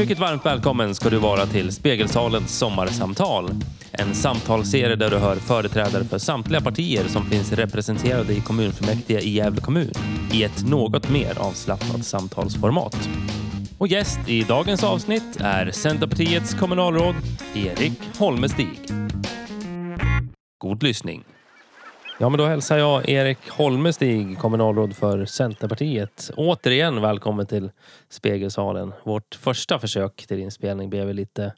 Mycket varmt välkommen ska du vara till Spegelsalens sommarsamtal. En samtalsserie där du hör företrädare för samtliga partier som finns representerade i kommunfullmäktige i Gävle kommun i ett något mer avslappnat samtalsformat. Och gäst i dagens avsnitt är Centerpartiets kommunalråd Erik Holmestig. God lyssning. Ja, men då hälsar jag Erik Holmestig, kommunalråd för Centerpartiet. Återigen välkommen till Spegelsalen. Vårt första försök till inspelning blev lite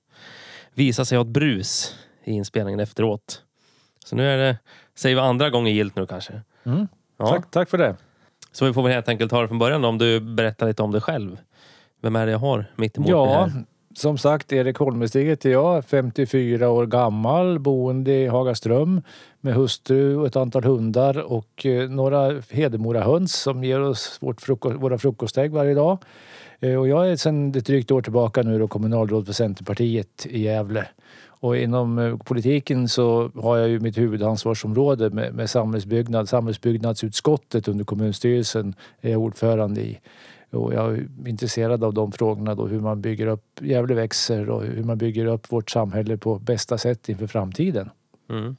visa sig ha ett brus i inspelningen efteråt. Så nu är det, säger vi andra gången gilt nu kanske. Mm. Ja. Tack, tack för det. Så vi får väl helt enkelt ta det från början om du berättar lite om dig själv. Vem är det jag har mitt emot mig Ja, här? som sagt, Erik Holmestig heter jag, 54 år gammal, boende i Hagaström med hustru och ett antal hundar och eh, några Hedemora-höns som ger oss vårt frukost, våra frukostägg varje dag. Eh, och jag är sedan ett drygt år tillbaka nu då kommunalråd för Centerpartiet i Gävle. Och inom eh, politiken så har jag ju mitt huvudansvarsområde med, med samhällsbyggnad. Samhällsbyggnadsutskottet under kommunstyrelsen är jag ordförande i. Och jag är intresserad av de frågorna då, hur man bygger upp, Gävle växer och hur man bygger upp vårt samhälle på bästa sätt inför framtiden. Mm.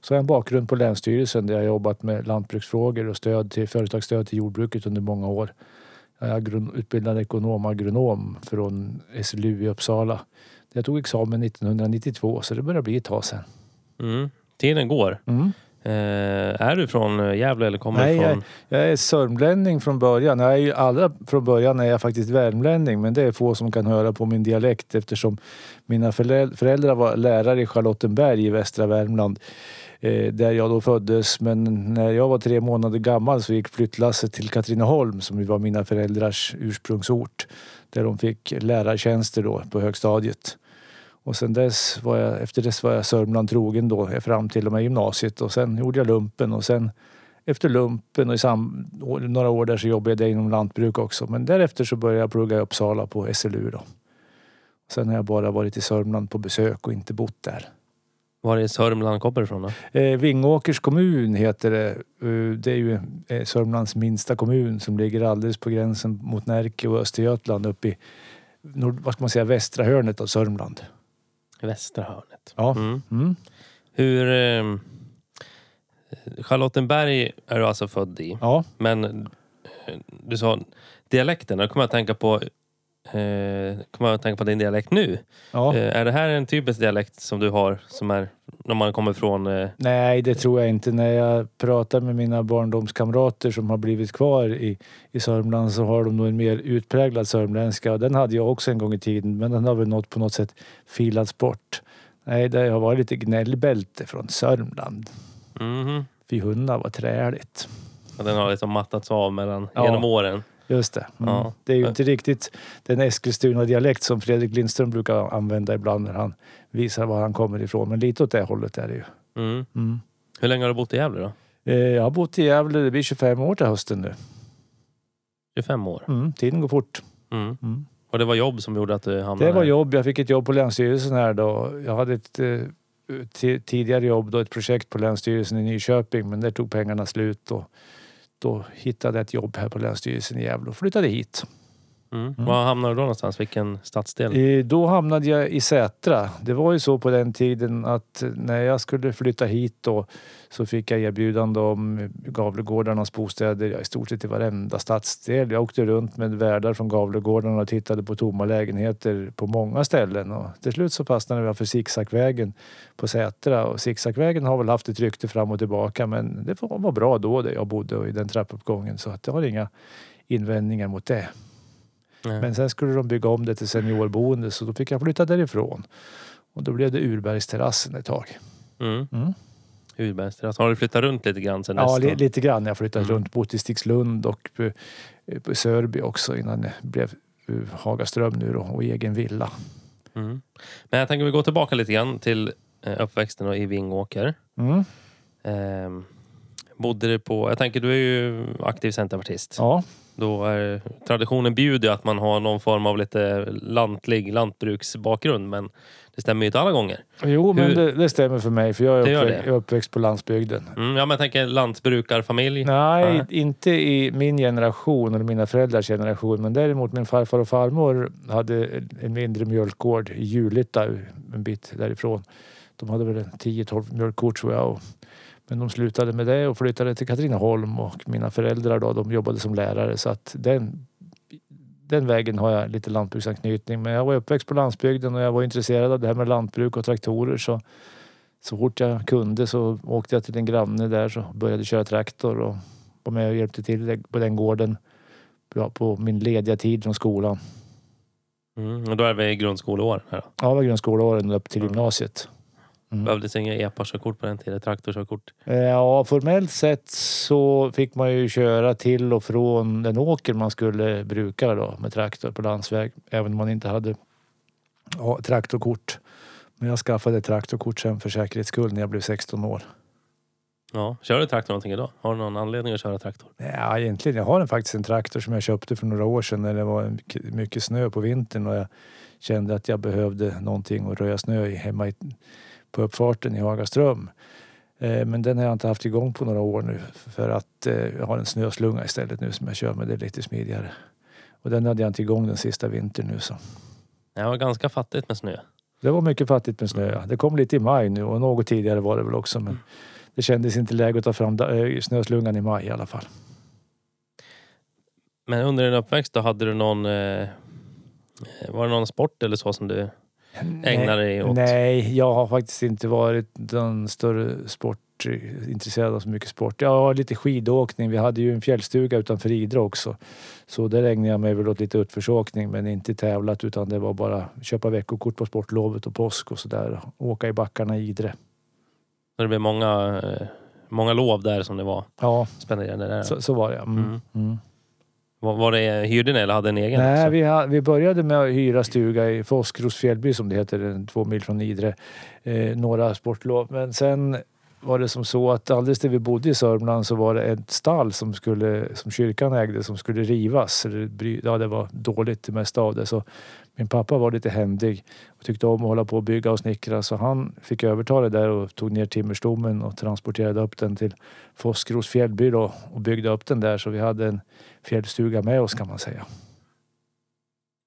Så jag har en bakgrund på Länsstyrelsen där jag jobbat med lantbruksfrågor och stöd till företagsstöd till jordbruket under många år. Jag är utbildad ekonom agronom från SLU i Uppsala. Jag tog examen 1992 så det börjar bli ett tag sedan. Mm. Tiden går. Mm. Eh, är du från eh, Gävle eller kommer Nej, du från... Jag är sörmlänning från början. Jag är ju allra från början är jag faktiskt värmlänning men det är få som kan höra på min dialekt eftersom mina förä- föräldrar var lärare i Charlottenberg i västra Värmland eh, där jag då föddes. Men när jag var tre månader gammal så gick flyttlasset till Katrineholm som var mina föräldrars ursprungsort där de fick lärartjänster då på högstadiet. Och sen dess var jag, efter dess var jag Sörmland trogen då fram till och med gymnasiet och sen gjorde jag lumpen och sen efter lumpen och i sam, några år där så jobbade jag inom lantbruk också. Men därefter så började jag plugga i Uppsala på SLU då. Sen har jag bara varit i Sörmland på besök och inte bott där. Var i Sörmland kommer du ifrån då? Eh, Vingåkers kommun heter det. Eh, det är ju eh, Sörmlands minsta kommun som ligger alldeles på gränsen mot Närke och Östergötland uppe i nord, vad ska man säga, västra hörnet av Sörmland. Västra hörnet. Ja. Mm. Mm. Hur... Eh, Charlottenberg är du alltså född i. Ja. Men eh, du sa dialekten. Då kommer jag att tänka på... Eh, kommer jag att tänka på din dialekt nu. ja. Eh, är det här en typisk dialekt som du har som är när man kommer från... Eh, Nej, det tror jag inte. När jag pratar med mina barndomskamrater som har blivit kvar i, i Sörmland så har de nog en mer utpräglad sörmländska. Den hade jag också en gång i tiden men den har väl något på något sätt filats bort. Nej, det har varit lite gnällbälte från Sörmland. mhm. Fy hundar vad träligt. Och den har liksom mattats av mellan, Ja. genom åren. Just det. Mm. Ja. Det är ju inte riktigt den Eskilstuna-dialekt som Fredrik Lindström brukar använda ibland när han visar var han kommer ifrån. Men lite åt det hållet är det ju. Mm. Mm. Hur länge har du bott i Gävle då? Eh, Jag har bott i Gävle, det blir 25 år till hösten nu. 25 år. Mm. Tiden går fort. Mm. Mm. Och det var jobb som gjorde att du hamnade Det var jobb. Jag fick ett jobb på Länsstyrelsen här då. Jag hade ett eh, ti- tidigare jobb då, ett projekt på Länsstyrelsen i Nyköping men där tog pengarna slut och då hittade jag ett jobb här på Länsstyrelsen i Gävle och flyttade hit. Mm. Var hamnade du då någonstans? Vilken stadsdel? Eh, Då hamnade jag i Sätra. Det var ju så på den tiden att när jag skulle flytta hit då så fick jag erbjudande om Gavlegårdarnas bostäder ja, i stort sett i varenda stadsdel. Jag åkte runt med värdar från Gavlegårdarna och tittade på tomma lägenheter på många ställen och till slut så fastnade jag för Zigzagvägen på Sätra och Zigzagvägen har väl haft ett rykte fram och tillbaka men det var var bra då där jag bodde och i den trappuppgången så att jag har inga invändningar mot det. Nej. Men sen skulle de bygga om det till seniorboende så då fick jag flytta därifrån. Och då blev det Urbergsterrassen ett tag. Mm. Mm. Urbergsterrass. Har du flyttat runt lite grann sen Ja, dess? då? li, lite grann. Jag flyttade Mm. runt, bott i Stigslund och på, på Sörby också innan det blev eh, Hagaström nu då och egen villa. Mm. Men jag tänker vi går tillbaka lite grann till eh, uppväxten och i Vingåker. Mm. Ehm, bodde du på... Jag tänker, du är ju aktiv centerpartist. Ja, Då är, traditionen bjuder ju att man har någon form av lite lantlig lantbruksbakgrund. Men det stämmer ju inte alla gånger. jo men Hur- det, det stämmer för mig för jag är, uppväxt, jag är uppväxt på landsbygden. Mm, ja, men jag tänker lantbrukarfamilj. Nej, Nej. inte i min generation eller mina föräldrars generation. Men däremot min farfar och farmor hade en mindre mjölkgård i Julita, en bit därifrån. De hade väl en 10-12 mjölkkor tror jag. Och, men de slutade med det och flyttade till Katrineholm och mina föräldrar då, de jobbade som lärare så att den, den vägen har jag lite lantbruksanknytning. Men jag var uppväxt på landsbygden och jag var intresserad av det här med lantbruk och traktorer så så fort jag kunde så åkte jag till en granne där så började köra traktor och var med och hjälpte till på den gården på min lediga tid från skolan. Mm, och då är vi i grundskoleår. Här. Ja, det var grundskoleåren upp till gymnasiet. Mm. Behövdes inga EPA-körkort på den tiden, traktorkörkort. Ja, formellt sett så fick man ju köra till och från den åker man skulle bruka då med traktor på landsväg. Även om man inte hade ja, traktorkort. Men jag skaffade traktorkort sen för säkerhets skull när jag blev 16 år. Ja. Kör du traktor någonting idag? Har du någon anledning att köra traktor? Ja, egentligen. Jag har en, faktiskt en traktor som jag köpte för några år sedan när det var mycket, mycket snö på vintern och jag kände att jag behövde någonting att röja snö i hemma i, på uppfarten i Hagaström. Eh, men den har jag inte haft igång på några år nu för att eh, jag har en snöslunga istället nu som jag kör med. Det är lite smidigare. Och den hade jag inte igång den sista vintern nu så. Det var ganska fattigt med snö. Det var mycket fattigt med snö. ja. Det kom lite i maj nu och något tidigare var det väl också men det kändes inte läge att ta fram eh, snöslungan i maj i alla fall. Men under din uppväxt då hade du någon... Eh, var det någon sport eller så som du ägnade dig åt? Nej, jag har faktiskt inte varit den större sport intresserad av så mycket sport. Jag har lite skidåkning. Vi hade ju en fjällstuga utanför Idre också. Så där ägnade jag mig väl åt lite utförsåkning men inte tävlat utan det var bara köpa veckokort på sportlovet och påsk och sådär. Åka i backarna i Idre. Så det blev många, eh, många lov där som det var Ja, spenderade där. så, så var det. Mm. Mm. Mm. Var, var det hyrde ni eller hade en egen? Nej, också? vi, ha, vi började med att hyra stuga i Fåskros fjällby som det heter, två mil från Idre. Eh, några sportlov. Men sen var det som så att alldeles där vi bodde i Sörmland så var det ett stall som, skulle, som kyrkan ägde som skulle rivas. Ja, det var dåligt det mesta av det. Så min pappa var lite händig och tyckte om att hålla på och bygga och snickra så han fick överta det där och tog ner timmerstommen och transporterade upp den till Fåskros fjällby då och byggde upp den där så vi hade en fjällstuga med oss kan man säga.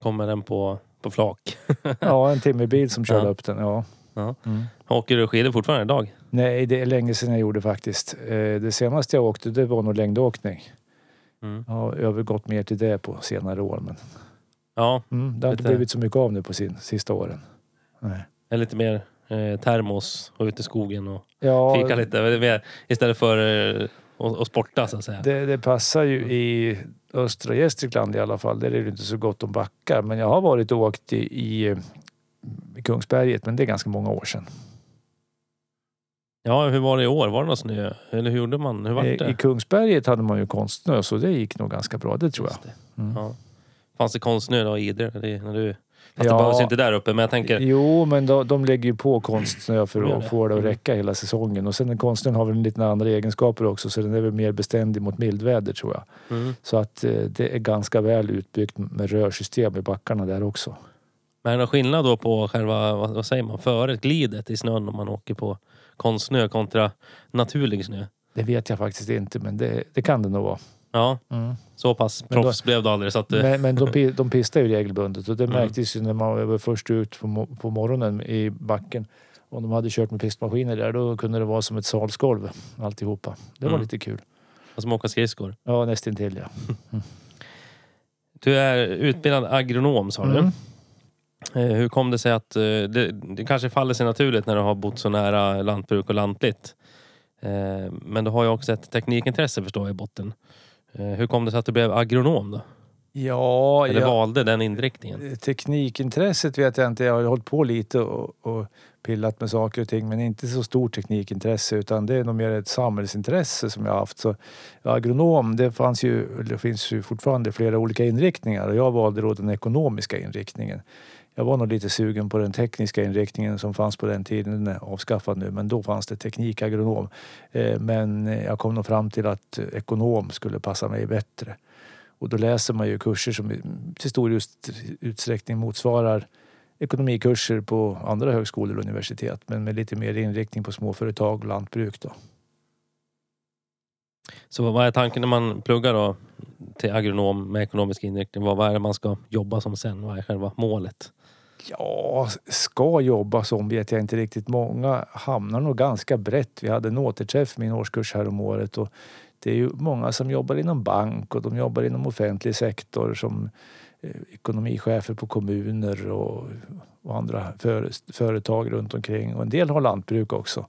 Kommer den på, på flak? Ja, en timmerbil som körde Ja. upp den. Ja. Ja. Mm. Åker du skidor fortfarande idag? Nej, det är länge sedan jag gjorde faktiskt. Eh, Det senaste jag åkte det var nog längdåkning. Mm. Jag har övergått mer till det på senare år. Men Ja, mm, det har inte Lite- blivit så mycket av nu på sin, sista åren. Nej. är lite mer eh, termos och ute i skogen och Ja, fika lite. Det är mer, istället för eh, att, att sporta så att säga. det, det passar ju i östra Gästrikland i alla fall. Där är det inte så gott om backar. Men jag har varit och åkt i, i, i Kungsberget, men det är ganska många år sedan. Ja, hur var det i år? Var det någon snö? Eller hur gjorde man? Hur var Eh, I det? Kungsberget hade man ju konstnö så det gick nog ganska bra, det tror jag. Just det. Mm. Ja. Fanns det konstsnö då i Idre? Det- när du... Fast Ja. det behövs inte där uppe, men jag tänker... Jo, men de, de lägger ju på konstsnö för att få det att Mm. räcka hela säsongen. Och sen den konstnön har väl lite andra egenskaper också så den är väl mer beständig mot mildväder tror jag. Mm. Så att eh, det är ganska väl utbyggt med rörsystem i backarna där också. Men är det någon skillnad då på själva, vad, vad säger man, föret, glidet i snön om man åker på konstsnö kontra naturlig snö? Det vet jag faktiskt inte men det, det kan det nog vara. Ja, så pass Men då- proffs blev du aldrig så att... eh, Men, men de, de pistar ju regelbundet och det Mm. märktes ju när man var först ut på, på morgonen i backen. Om de hade kört med pistmaskiner där då kunde det vara som ett salsgolv alltihopa. Det var Mm. lite kul. Som åka skridskor. Ja, nästintill ja. Du är utbildad agronom sa du. Mm. Eh, Hur kom det sig att eh, det, det kanske faller sig naturligt när du har bott så nära lantbruk och lantligt. Men du har ju också ett teknikintresse förstår jag i botten. Eh, Hur kom det sig att du blev agronom då? Ja, Eller jag, valde den inriktningen? teknikintresset vet jag inte. Jag har hållit på lite och, och pillat med saker och ting men inte så stort teknikintresse utan det är nog mer ett samhällsintresse som jag har haft. Så, agronom, det fanns ju, det finns ju fortfarande flera olika inriktningar och jag valde då den ekonomiska inriktningen. Jag var nog lite sugen på den tekniska inriktningen som fanns på den tiden. Den är avskaffad nu, men då fanns det teknikagronom. Eh, men eh, jag kom nog fram till att eh, ekonom skulle passa mig bättre. Och då läser man ju kurser som i- mm, till stor utsträckning motsvarar ekonomikurser på andra högskolor och universitet men med lite mer inriktning på småföretag och lantbruk. Då. Så vad är tanken när man pluggar då till agronom med ekonomisk inriktning? Vad, vad är det man ska jobba som sen? Vad är själva målet? Ja, ska jobba som vet jag inte riktigt. Många hamnar nog ganska brett. Vi hade en återträff min årskurs här om året och det är ju många som jobbar inom bank och de jobbar inom offentlig sektor som eh, ekonomichefer på kommuner och, och andra före, företag runt omkring. Och en del har lantbruk också.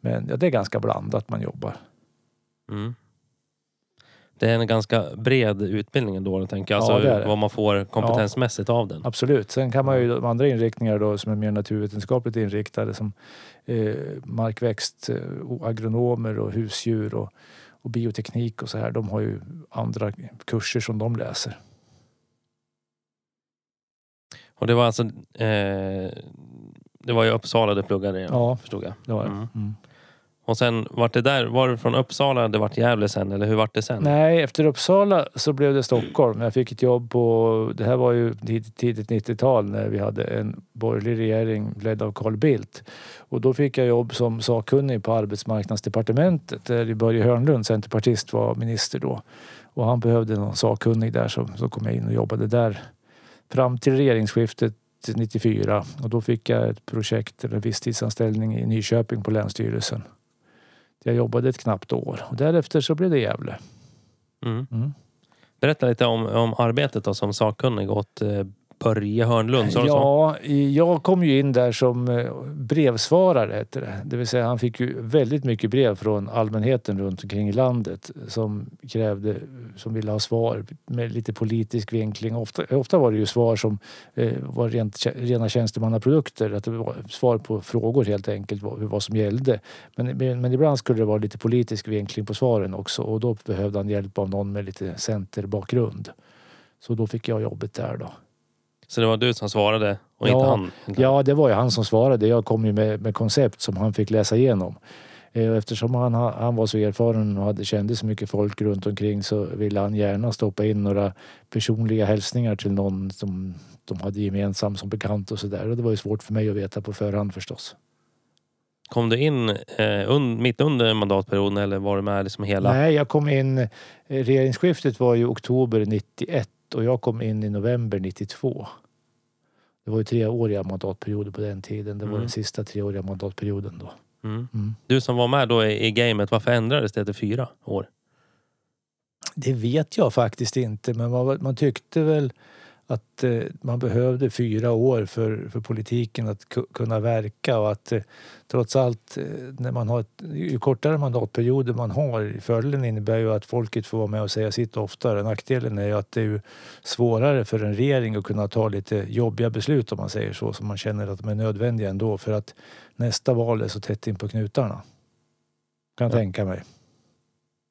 Men ja, det är ganska blandat man jobbar. Mm. Det är en ganska bred utbildning ändå, då, tänker jag. Ja, Alltså det är det. vad man får kompetensmässigt av den. Absolut. Sen kan man ju de andra inriktningar då som är mer naturvetenskapligt inriktade som eh, markväxt, eh, och agronomer och husdjur och, och bioteknik och så här. De har ju andra kurser som de läser. Och det var alltså... Eh, det var i Uppsala du pluggade? Ja. Förstod jag. Det var det. Mm. Mm. Och sen vart det där, var du från Uppsala, det vart Gävle sen eller hur vart det sen? Nej, efter Uppsala så blev det Stockholm. Jag fick ett jobb på, det här var ju tidigt, tidigt 90-tal när vi hade en borgerlig regering ledd av Carl Bildt. Och då fick jag jobb som sakkunnig på arbetsmarknadsdepartementet där Börje Hörnlund, centerpartist, var minister då. Och han behövde någon sakkunnig där så, så kom jag in och jobbade där fram till regeringsskiftet 94 och då fick jag ett projekt eller visstidsanställning i Nyköping på Länsstyrelsen. Jag jobbade ett knappt år och därefter så blev det Gävle. Mm. Mm. Berätta lite om, om arbetet då, som sakkunnig åt eh, Börje Hörnlund. Sa du så? Ja, jag kom ju in där som eh, brevsvarare heter det. Det vill säga han fick ju väldigt mycket brev från allmänheten runt omkring i landet som krävde, som ville ha svar med lite politisk vinkling. Ofta, ofta var det ju svar som eh, var rent, rena tjänstemannaprodukter. Att det var svar på frågor helt enkelt, vad, vad som gällde. Men, men, men ibland skulle det vara lite politisk vinkling på svaren också och då behövde han hjälp av någon med lite centerbakgrund. Så då fick jag jobbet där då. Så det var du som svarade och Ja, inte han? Ja, det var ju han som svarade. Jag kom ju med, med koncept som han fick läsa igenom. Eh, Eftersom han, ha- han var så erfaren och hade kände så mycket folk runt omkring så ville han gärna stoppa in några personliga hälsningar till någon som de hade gemensam som bekant och sådär. Och det var ju svårt för mig att veta på förhand förstås. Kom du in eh, un, mitt under mandatperioden eller var du med liksom hela? Nej, jag kom in... eh, Regeringsskiftet var ju oktober 91 och jag kom in i november 92. Det var ju treåriga mandatperioder på den tiden. Det var Mm. den sista treåriga mandatperioden då. Mm. Mm. Du som var med då i, i gamet, varför ändrades det till fyra år? Det vet jag faktiskt inte, men man, man tyckte väl att eh, man behövde fyra år för, för politiken att ku- kunna verka och att eh, trots allt, eh, när man har ett, ju kortare mandatperioder man har, fördelen innebär ju att folket får vara med och säga sitt oftare. Nackdelen är ju att det är ju svårare för en regering att kunna ta lite jobbiga beslut om man säger så, som man känner att de är nödvändiga ändå för att nästa val är så tätt in på knutarna. Kan jag Ja. tänka mig.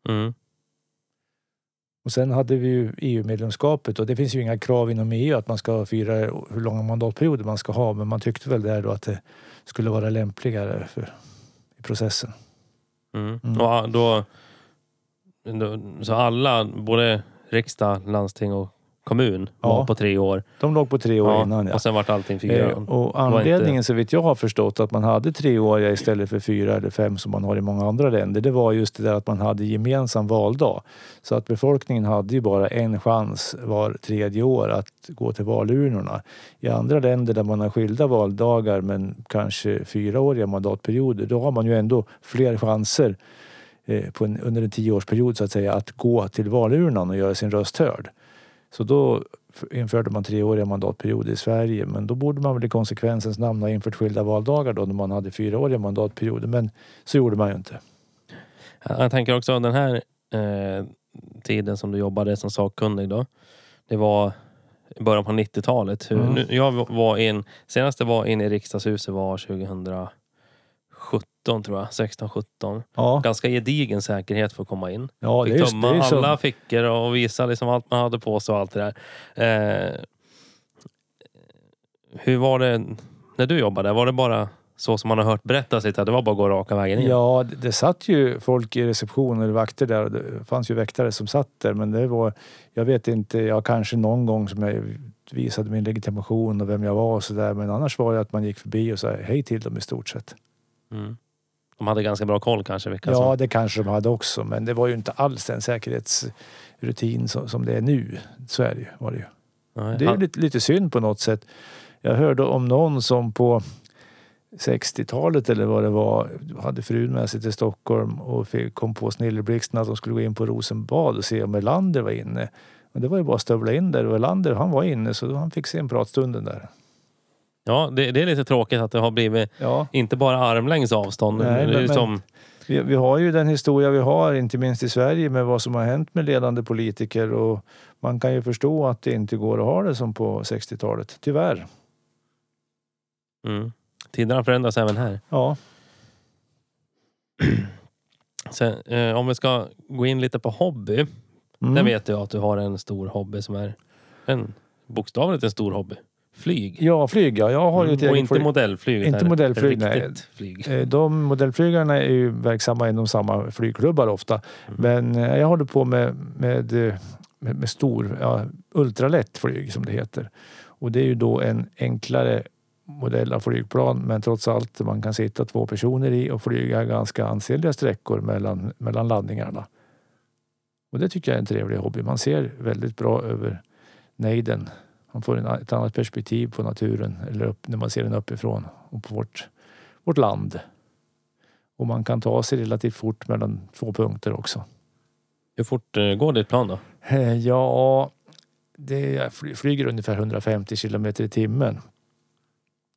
Mm. Och sen hade vi ju EU-medlemskapet och det finns ju inga krav inom EU att man ska ha fyra, hur långa mandatperioder man ska ha. Men man tyckte väl där då att det skulle vara lämpligare för, i processen. Mm. Mm. Och då, då, så alla, både riksdag, landsting och kommun var Ja. på tre år. De låg på tre år Ja, innan ja. Och sen vart allting fyra. Eh, och anledningen så vitt jag har förstått att man hade treåriga istället för fyra eller fem som man har i många andra länder. Det var just det där att man hade gemensam valdag. Så att befolkningen hade ju bara en chans var tredje år att gå till valurnorna. I andra länder där man har skilda valdagar men kanske fyraåriga mandatperioder då har man ju ändå fler chanser eh, en, under en tioårsperiod så att säga att gå till valurnan och göra sin röst hörd. Så då införde man treåriga mandatperioder i Sverige men då borde man väl i konsekvensens namn ha infört skilda valdagar då när man hade fyraåriga mandatperioder men så gjorde man ju inte. Jag tänker också den här eh, tiden som du jobbade som sakkunnig då. Det var i början på 90-talet. Hur- Mm. Jag var in, senast jag var inne i riksdagshuset var 2017 tror jag. 16, 17. Ja, Ganska gedigen säkerhet för att komma in. ja det Fick ju tömma det som- alla fickor och visa liksom allt man hade på sig och allt det där. Eh, hur var det när du jobbade? Var det bara så som man har hört berättas Det var bara att gå raka vägen in? Ja, det, det satt ju folk i receptionen, eller vakter där. Det fanns ju väktare som satt där. Men det var, jag vet inte, jag kanske någon gång som jag visade min legitimation och vem jag var och sådär. Men annars var det att man gick förbi och sa hej till dem i stort sett. Mm. De hade ganska bra koll kanske vilka Ja, som... det kanske de hade också. Men det var ju inte alls den säkerhetsrutin som, som det är nu. Så är det ju. Var det ju. Nej, Det är han- lite, lite synd på något sätt. Jag hörde om någon som på 60-talet eller vad det var hade frun med sig till Stockholm och fick, kom på snilleblixten att de skulle gå in på Rosenbad och se om Erlander var inne. Men det var ju bara att stövla in där och Erlander han var inne så han fick se en pratstunden där. Ja, det, det är lite tråkigt att det har blivit Ja, inte bara armlängds avstånd. Nej, men- liksom, vi, vi har ju den historia vi har, inte minst i Sverige, med vad som har hänt med ledande politiker och man kan ju förstå att det inte går att ha det som på 60-talet, tyvärr. mm. Tiderna förändras även här. Ja, Sen, eh, om vi ska gå in lite på hobby. mm. Där vet jag att du har en stor hobby som är en, bokstavligt en stor hobby. Flyg. Ja, flyg ja. Jag har ju Mm, och inte flyg. modellflyg. Inte modellflyg, nej. flyg. Eh, De modellflygarna är ju verksamma inom samma flygklubbar ofta. Mm. Men eh, jag håller på med, med, eh, med, med stor, ja, ultralätt flyg som det heter. Och det är ju då en enklare modell av flygplan men trots allt man kan sitta två personer i och flyga ganska ansenliga sträckor mellan, mellan landningarna. Och det tycker jag är en trevlig hobby. Man ser väldigt bra över nejden. Man får en, ett annat perspektiv på naturen eller upp, när man ser den uppifrån och på vårt, vårt land. Och man kan ta sig relativt fort mellan två punkter också. Hur fort eh, går ditt plan då? Eh, Ja, det flyger ungefär 150 kilometer i timmen.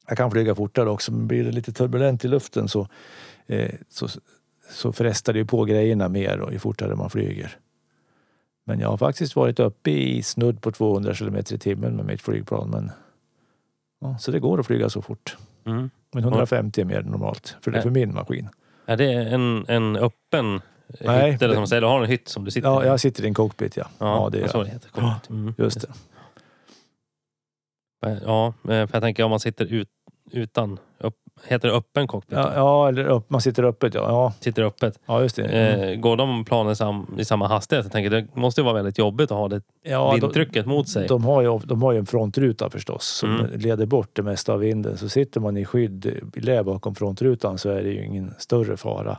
Jag kan flyga fortare också, men blir det lite turbulent i luften så, eh, så, så frestar det på grejerna mer och ju fortare man flyger. Men jag har faktiskt varit uppe i snudd på 200 kilometer i timmen med mitt flygplan. Men, ja, så det går att flyga så fort. Mm. Men 150 är mer normalt för det är för min maskin. Är det en, en öppen Nej, hytt? Eller det- som säger, du har en hytt som du sitter Ja, i? jag sitter i en cockpit ja. Ja, det är är så jag. det heter. Cockpit. Mm. Just det. Ja, eh, för jag tänker om man sitter ut, utan, upp, heter det öppen cockpit? Ja, ja eller upp, man sitter öppet ja. Ja, Sitter öppet. ja just det. Mm. Eh, går de planen sam, i samma hastighet? Jag tänker, det måste ju vara väldigt jobbigt att ha det ja, de, vindtrycket mot sig. de, har ju, de har ju en frontruta förstås som Mm. leder bort det mesta av vinden. Så sitter man i skydd lä bakom frontrutan så är det ju ingen större fara.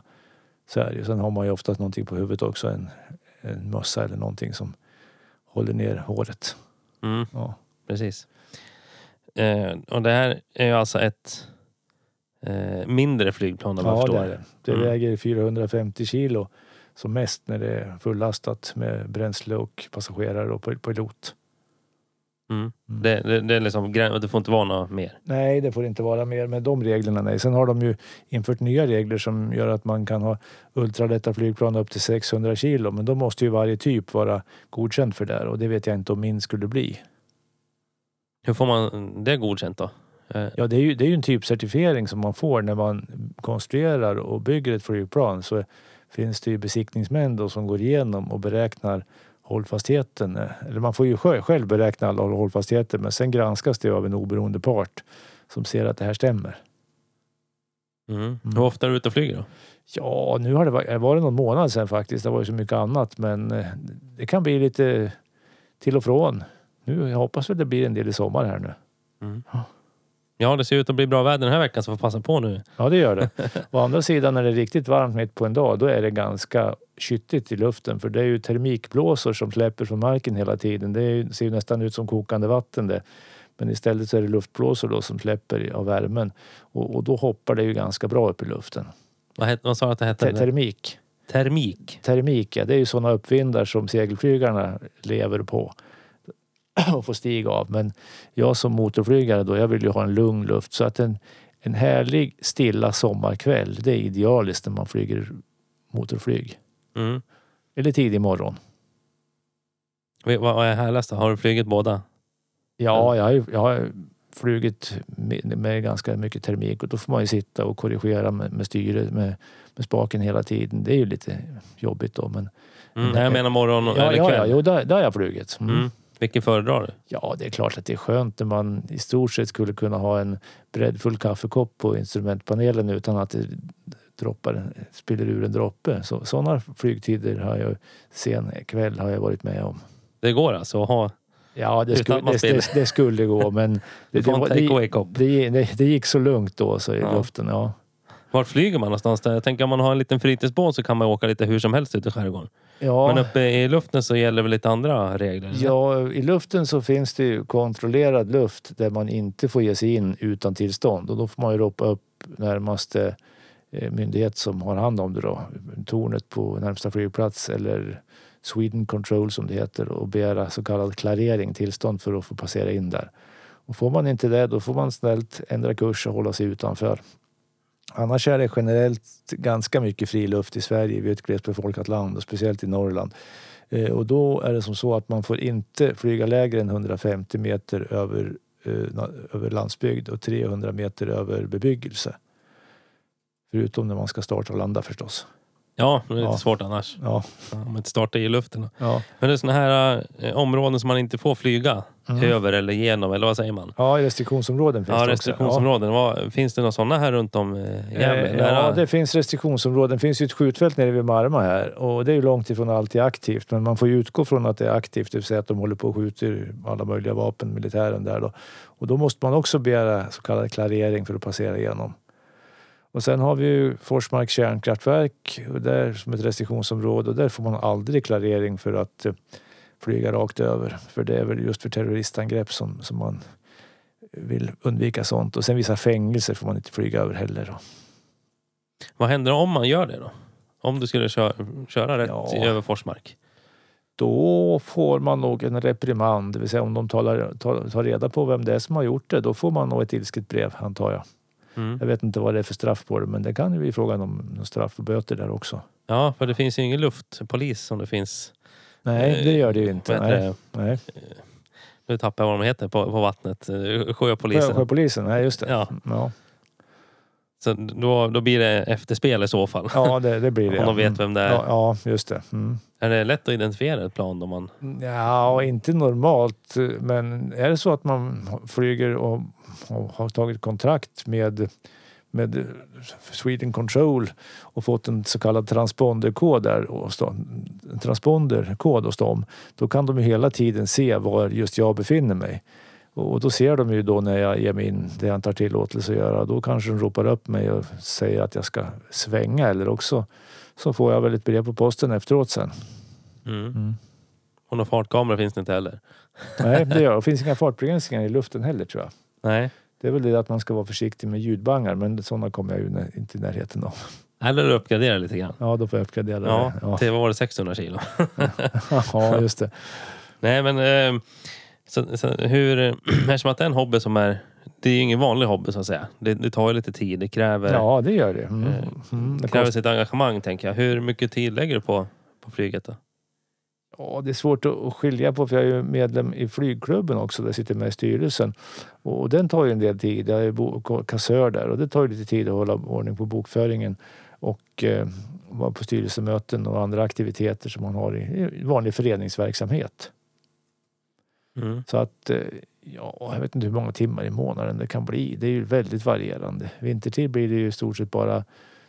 Så är det. Sen har man ju oftast någonting på huvudet också. En, en mössa eller någonting som håller ner håret. Mm, Ja. precis. Eh, och det här är ju alltså ett eh, mindre flygplan om jag Ja, förstår. det det. Mm. väger 450 kilo som mest när det är fullastat med bränsle och passagerare och pilot. Mm. Mm. Det, det, det, är liksom, det får inte vara något mer. Nej, det får inte vara mer med de reglerna. Nej. Sen har de ju infört nya regler som gör att man kan ha ultralätta flygplan upp till 600 kilo. Men då måste ju varje typ vara godkänd för det och det vet jag inte om min skulle bli. Hur får man det godkänt då? Eh, Ja, det är ju, det är ju en typcertifiering som man får när man konstruerar och bygger ett flygplan. Så finns det ju besiktningsmän då som går igenom och beräknar hållfastheten. Eller man får ju själv beräkna alla hållfastigheter men sen granskas det av en oberoende part som ser att det här stämmer. mm. Hur ofta är du ute och flyger då? Ja, nu har det varit, det var det någon månad sedan faktiskt. Det var ju så mycket annat men eh, det kan bli lite till och från. Nu, jag hoppas väl det blir en del i sommar här nu. Mm. Ja. Det ser ut att bli bra väder den här veckan så får passa på nu. Ja, det gör det. Å andra sidan när det är riktigt varmt mitt på en dag, då är det ganska kyttigt i luften. För det är ju termikblåsor som släpper från marken hela tiden. Det ju, ser ju nästan ut som kokande vatten det. Men istället så är det luftblåsor då som släpper av värmen. Och, och då hoppar det ju ganska bra upp i luften. Vad, het, vad sa du att det hette? Te- termik. Termik. Termik, ja. Det är ju sådana uppvindar som segelflygarna lever på och får stiga av. Men jag som motorflygare då, jag vill ju ha en lugn luft. Så att en, en härlig stilla sommarkväll, det är idealiskt när man flyger motorflyg. Mm. Eller tidig morgon. Vad är härligast då? Har du flugit båda? Ja, jag har, jag har flugit med, med ganska mycket termik och då får man ju sitta och korrigera med, med styret med, med spaken hela tiden. Det är ju lite jobbigt då. Men, Mm. Jag menar morgon ja, eller ja, kväll. ja, jo, där, där har jag flugit. Mm. Mm. Vilken föredrar du? Ja, det är klart att det är skönt när man i stort sett skulle kunna ha en breddfull kaffekopp på instrumentpanelen utan att det droppar, spiller ur en droppe. Så, sådana flygtider har jag sen kväll har jag varit med om. Det går alltså att ha... Ja, det, skulle, det, det, det skulle gå men det, det, det, gick så lugnt då så i Ja. luften. Ja. Vart flyger man någonstans? Där? Jag tänker om man har en liten fritidsbåt så kan man åka lite hur som helst ute i skärgården. Ja, Men uppe i luften så gäller väl lite andra regler? eller? ja, i luften så finns det ju kontrollerad luft där man inte får ge sig in utan tillstånd och då får man ju ropa upp närmaste eh, myndighet som har hand om det då. Tornet på närmsta flygplats eller Sweden Control som det heter och begära så kallad klarering, tillstånd för att få passera in där. Och får man inte det då får man snällt ändra kurs och hålla sig utanför. Annars är det generellt ganska mycket friluft i Sverige. Vi är ett glesbefolkat land och speciellt i Norrland. Eh, och då är det som så att man får inte flyga lägre än 150 meter över, eh, över landsbygd och 300 meter över bebyggelse. Förutom när man ska starta och landa förstås. Ja, det är lite Ja. svårt annars. Ja, Om man inte startar i luften. ja. Men det är såna här eh, områden som man inte får flyga Mm. över eller genom, eller vad säger man? ja i restriktionsområden finns Ja, det också. restriktionsområden. Vad, finns det några sådana här runt om eh, Ja. Gävle? Eh, Nära- Ja, det finns restriktionsområden. Det finns ju ett skjutfält nere vid Marma här och det är ju långt ifrån alltid aktivt. Men man får ju utgå från att det är aktivt, det vill säga att de håller på och skjuter alla möjliga vapen, militären där då. Och då måste man också begära så kallad klarering för att passera igenom. Och sen har vi ju Forsmark kärnkraftverk och där som ett restriktionsområde och där får man aldrig klarering för att eh, flyga rakt över. För det är väl just för terroristangrepp som, som man vill undvika sånt. Och sen vissa fängelser får man inte flyga över heller. Då. Vad händer om man gör det då? Om du skulle köra, köra rätt Ja. över Forsmark? Då får man nog en reprimand, det vill säga om de talar, tar, tar reda på vem det är som har gjort det, då får man nog ett ilsket brev antar jag. Mm. Jag vet inte vad det är för straff på det, men det kan ju bli frågan om straff och böter där också. Ja, för det finns ju ingen luftpolis som det finns. Nej, det gör det ju inte. Nej, nej. Nu tappar jag vad de heter på, på vattnet. Eh, Sjö, Sjöpolisen. sjöpolisen, nej just det. Ja. Ja, Så då, då blir det efterspel i så fall. ja det, det blir det. Om de vet vem det är. Ja, ja just det. Mm. Är det lätt att identifiera ett plan då man... Ja, inte normalt. Men är det så att man flyger och och har tagit kontrakt med, med Sweden Control och fått en så kallad transponderkod där, hos dem, en transponderkod hos dem, då kan de ju hela tiden se var just jag befinner mig. Och då ser de ju då när jag ger mig in det jag inte har tillåtelse att göra. Då kanske de ropar upp mig och säger att jag ska svänga eller också så får jag väl ett brev på posten efteråt sen. Mm. Mm. Och någon fartkamera finns det inte heller. Nej, det gör det. Det finns inga fartbegränsningar i luften heller tror jag. Nej. Det är väl det att man ska vara försiktig med ljudbangar men sådana kommer jag ju inte i närheten av. Eller uppgradera lite grann. Ja, då får jag uppgradera Ja, det. Ja. till vad var det 600 kilo? ja, just det. Nej men... Eh, så, så hur... Eftersom att det är en hobby som är... Det är ju ingen vanlig hobby så att säga. Det, det tar ju lite tid. Det kräver, Ja, det gör det. Mm. Eh, Mm, det kräver sitt engagemang tänker jag. Hur mycket tid lägger du på, på flyget då? Ja, det är svårt att skilja på för jag är ju medlem i flygklubben också. Där jag sitter med i styrelsen. Och den tar ju en del tid. Jag är kassör där och det tar ju lite tid att hålla ordning på bokföringen och eh, vara på styrelsemöten och andra aktiviteter som man har i, i vanlig föreningsverksamhet. Mm. Så att, eh, ja, jag vet inte hur många timmar i månaden det kan bli. Det är ju väldigt varierande. Vintertid blir det ju i stort sett bara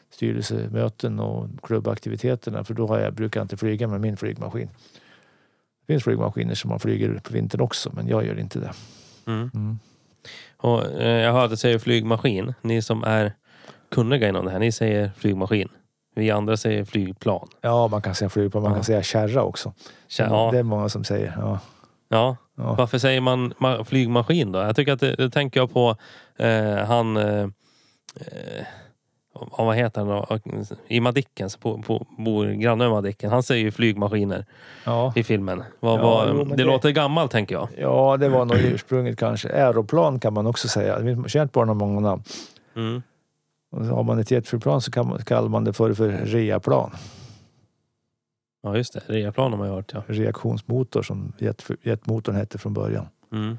styrelsemöten och klubbaktiviteterna för då har jag, brukar jag inte flyga med min flygmaskin. Det finns flygmaskiner som man flyger på vintern också men jag gör inte det. Mm. Mm. Och, eh, jag hörde säger flygmaskin. Ni som är kunniga inom det här, ni säger flygmaskin. Vi andra säger flygplan. Ja, man kan säga flygplan, man Ja. kan säga kärra också. Ja. Det är många som säger. Ja. ja. Ja. Varför säger man ma- flygmaskin då? Jag tycker att det, det tänker jag på eh, han... Eh, eh, ja, vad heter han då? I Madicken, som på, på, bor granne med Madicken. Han säger ju flygmaskiner Ja. i filmen. Vad, Ja, vad, jo, det, det- låter gammalt tänker jag. ja, det var nog ursprunget kanske. Aeroplan kan man också säga. Det finns känt har många namn. Mm. Och så har man ett jetflygplan så kan man, kallar man det för, för reaplan. Ja, just det. Reaplan har man ju hört, ja. Reaktionsmotor som jet, jetmotorn hette från början. Mm.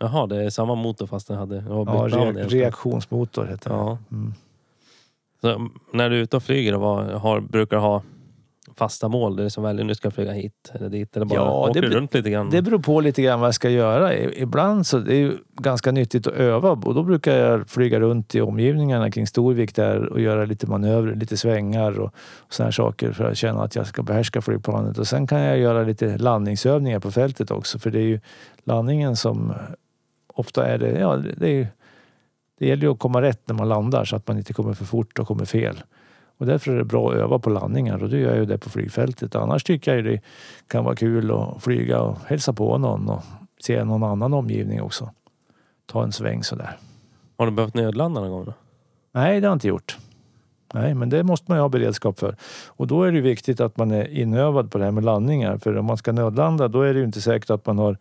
Jaha, det är samma motor fast den hade... Det Ja, re, reaktionsmotor hette det. Ja. Mm. Så när du är ute och flyger, och har, brukar du ha fasta mål? Det är som väljer, nu ska jag flyga hit eller dit. Eller bara Ja, åker det du runt lite grann? Det beror på lite grann vad jag ska göra. Ibland så det är ju ganska nyttigt att öva och då brukar jag flyga runt i omgivningarna kring Storvik där och göra lite manövrer, lite svängar och, och här saker för att känna att jag ska behärska flygplanet. Och sen kan jag göra lite landningsövningar på fältet också för det är ju landningen som ofta är det, ja det är det gäller ju att komma rätt när man landar så att man inte kommer för fort och kommer fel. Och därför är det bra att öva på landningar och då gör jag ju det på flygfältet. Annars tycker jag det kan vara kul att flyga och hälsa på någon och se någon annan omgivning också. Ta en sväng sådär. Har du behövt nödlanda någon gång? Då? Nej, det har jag inte gjort. Nej, men det måste man ju ha beredskap för. Och då är det viktigt att man är inövad på det här med landningar. För om man ska nödlanda då är det ju inte säkert att man har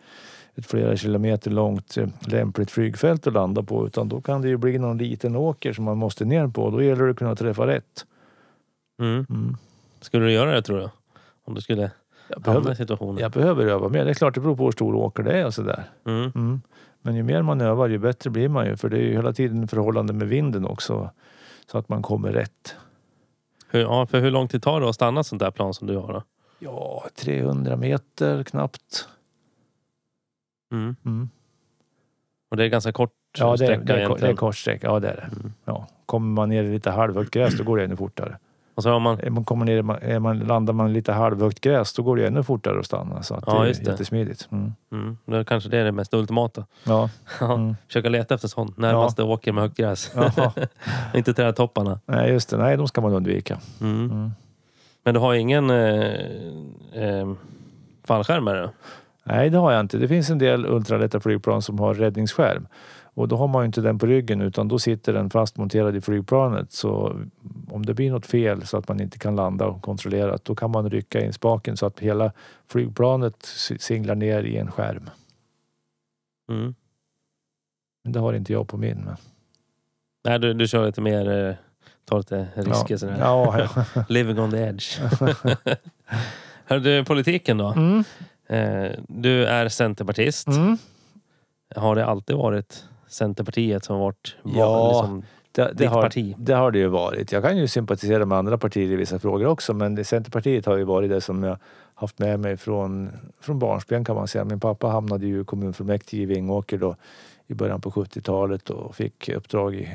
ett flera kilometer långt eh, lämpligt flygfält att landa på. Utan då kan det ju bli någon liten åker som man måste ner på. Då gäller det att kunna träffa rätt. Mm. Mm. Skulle du göra det tror du? Om du skulle Jag, behöver, situationen? jag behöver öva mer. Det är klart det beror på hur stor åker det är och sådär. Mm. Mm. Men ju mer man övar ju bättre blir man ju. För det är ju hela tiden förhållande med vinden också. Så att man kommer rätt. Hur, ja, för hur lång tid tar det att stanna sånt där plan som du har? Då? Ja, 300 meter knappt. Mm. Mm. Och det är ganska kort Ja, det sträcka det, är, det är kort sträcka. Ja, det är det. Mm. Ja. Kommer man ner i lite halvhögt gräs då går det ännu fortare. Och så har man... Man kommer ner, är man, landar man lite halvhögt gräs då går det ännu fortare att stanna. Så att Ja, det är det. jättesmidigt. Mm. Mm, då kanske det är det mest ultimata. Ja. Ja, Mm. Försöka leta efter sånt. Närmaste åker med högt gräs. Inte trädtopparna. Nej, just det. Nej, de ska man undvika. Mm. Mm. Men du har ingen eh, eh, fallskärm dig? Nej, det har jag inte. Det finns en del ultralätta flygplan som har räddningsskärm. Och då har man ju inte den på ryggen utan då sitter den fastmonterad i flygplanet. Så om det blir något fel så att man inte kan landa och kontrollera då kan man rycka in spaken så att hela flygplanet singlar ner i en skärm. Mm. Men det har inte jag på min. Men... Nej, du, du kör lite mer... Eh, tar lite risker ja. sådär. Ja, ja. Living on the edge. Hör du, politiken då? Mm. Eh, du är centerpartist. Mm. Har det alltid varit Centerpartiet som varit Ja, liksom, Det, det, har, parti? det har det ju varit. Jag kan ju sympatisera med andra partier i vissa frågor också men det, Centerpartiet har ju varit det som jag haft med mig från, från barnsben kan man säga. Min pappa hamnade ju i kommunfullmäktige i Vingåker då i början på 70-talet och fick uppdrag i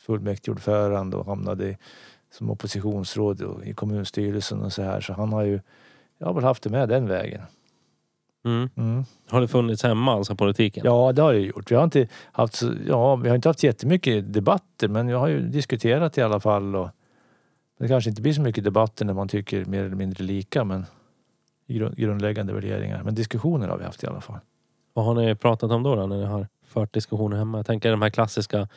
fullmäktigeordförande och hamnade i- som oppositionsråd i kommunstyrelsen och så här. Så han har ju, jag har väl haft det med den vägen. Mm. Mm. Har det funnits hemma, alltså politiken? Ja, det har jag gjort. Vi har inte haft, ja, vi har inte haft jättemycket debatter men jag har ju diskuterat i alla fall. Och det kanske inte blir så mycket debatter när man tycker mer eller mindre lika men grundläggande värderingar. Men diskussioner har vi haft i alla fall. Vad har ni pratat om då, då när ni har fört diskussioner hemma? Jag tänker de här klassiska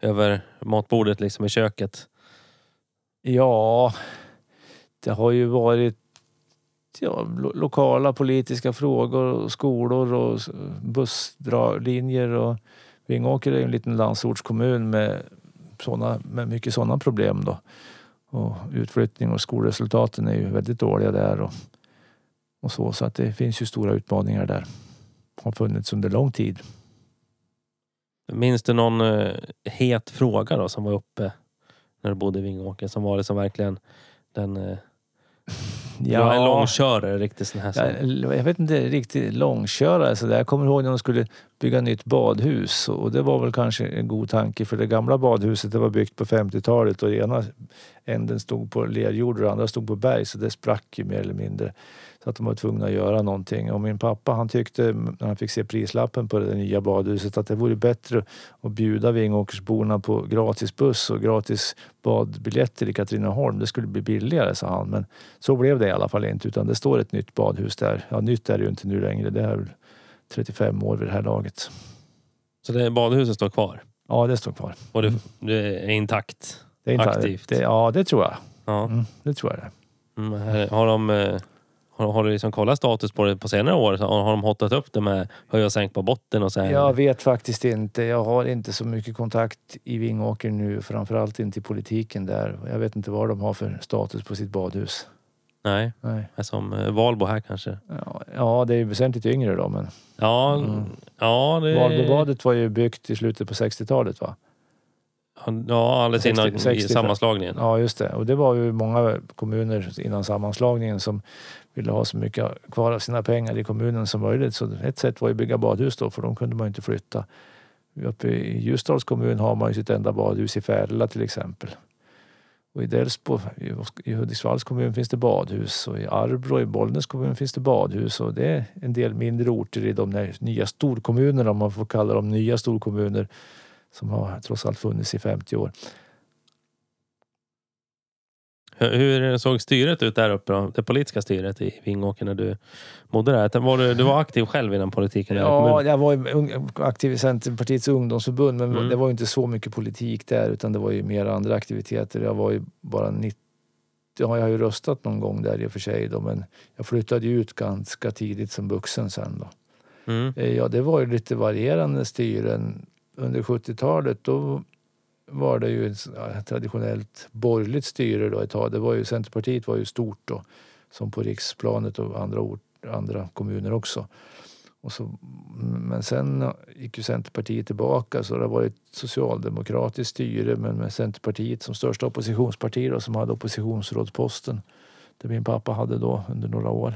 över matbordet liksom i köket. Ja, det har ju varit ja, lo- lokala politiska frågor och skolor och busslinjer och Vingåker är en liten landsortskommun med, såna, med mycket sådana problem då. Och utflyttning och skolresultaten är ju väldigt dåliga där och, och så. Så att det finns ju stora utmaningar där. Har funnits under lång tid. Minns du någon uh, het fråga då som var uppe när du bodde i Vingåker? Som var det som verkligen den... Eh, Eh, Du var en långkörare, riktigt sån här. Som, Jag, jag vet inte riktigt långkörare så där. Jag kommer ihåg när de skulle bygga nytt badhus och det var väl kanske en god tanke för det gamla badhuset det var byggt på 50-talet och ena änden stod på lerjord och andra stod på berg så det sprack ju mer eller mindre. Så att de var tvungna att göra någonting. Och min pappa han tyckte när han fick se prislappen på det nya badhuset att det vore bättre att bjuda Vingåkersborna på gratis buss och gratis badbiljetter i Katrineholm. Det skulle bli billigare sa han. Men så blev det i alla fall inte utan det står ett nytt badhus där. Ja, nytt är det ju inte nu längre. Det är väl 35 år vid det här laget. så det badhuset står kvar? Ja, det står kvar. Och det, det är intakt? Det är inte, Aktivt. Det, ja, det tror jag. Ja. Mm, det tror jag det. Mm, här- har de... Eh, har, har du liksom kollat status på det på senare år? Så Har, har de hotat upp det med höj och sänk på botten och så här? Jag vet faktiskt inte. Jag har inte så mycket kontakt i Vingåker nu. Framförallt inte i politiken där. Jag vet inte vad de har för status på sitt badhus. Nej, Nej. som eh, Valbo här kanske. Ja, ja, det är ju väsentligt yngre då, men Ja, Mm. ja det... Valbobadet var ju byggt i slutet på 60-talet va? Ja, alldeles 60 innan 60 sammanslagningen. Ja, just det. Och det var ju många kommuner innan sammanslagningen som ville ha så mycket kvar av sina pengar i kommunen som möjligt. Så ett sätt var att bygga badhus då, för de kunde man inte flytta. Uppe i Ljusdals kommun har man ju sitt enda badhus i Färila till exempel. Och i Delsbo, i- Hudiksvalls kommun finns det badhus och i Arbro i Bollnäs kommun finns det badhus och det är en del mindre orter i de här nya storkommunerna, om man får kalla dem nya storkommuner, som har trots allt funnits i 50 år. Hur, såg styret ut där uppe då? Det politiska styret i Vingåker när du bodde där? Var du, du var aktiv själv inom politiken Ja, jag var aktiv i Centerpartiets ungdomsförbund men Mm. det var ju inte så mycket politik där utan det var ju mer andra aktiviteter. Jag var ju bara 90, ja, jag har ju röstat någon gång där i och för sig då, men jag flyttade ju ut ganska tidigt som vuxen sen då. Mm. Eh, Ja, det var ju lite varierande styren. Under 70-talet då var det ju ett traditionellt borgerligt styre då ett tag. Det var ju, Centerpartiet var ju stort då, som på riksplanet och andra, ort, andra kommuner också. Och så, men sen gick ju Centerpartiet tillbaka så det var ett socialdemokratiskt styre men med Centerpartiet som största oppositionsparti då, som hade oppositionsrådsposten. Det min pappa hade då under några år.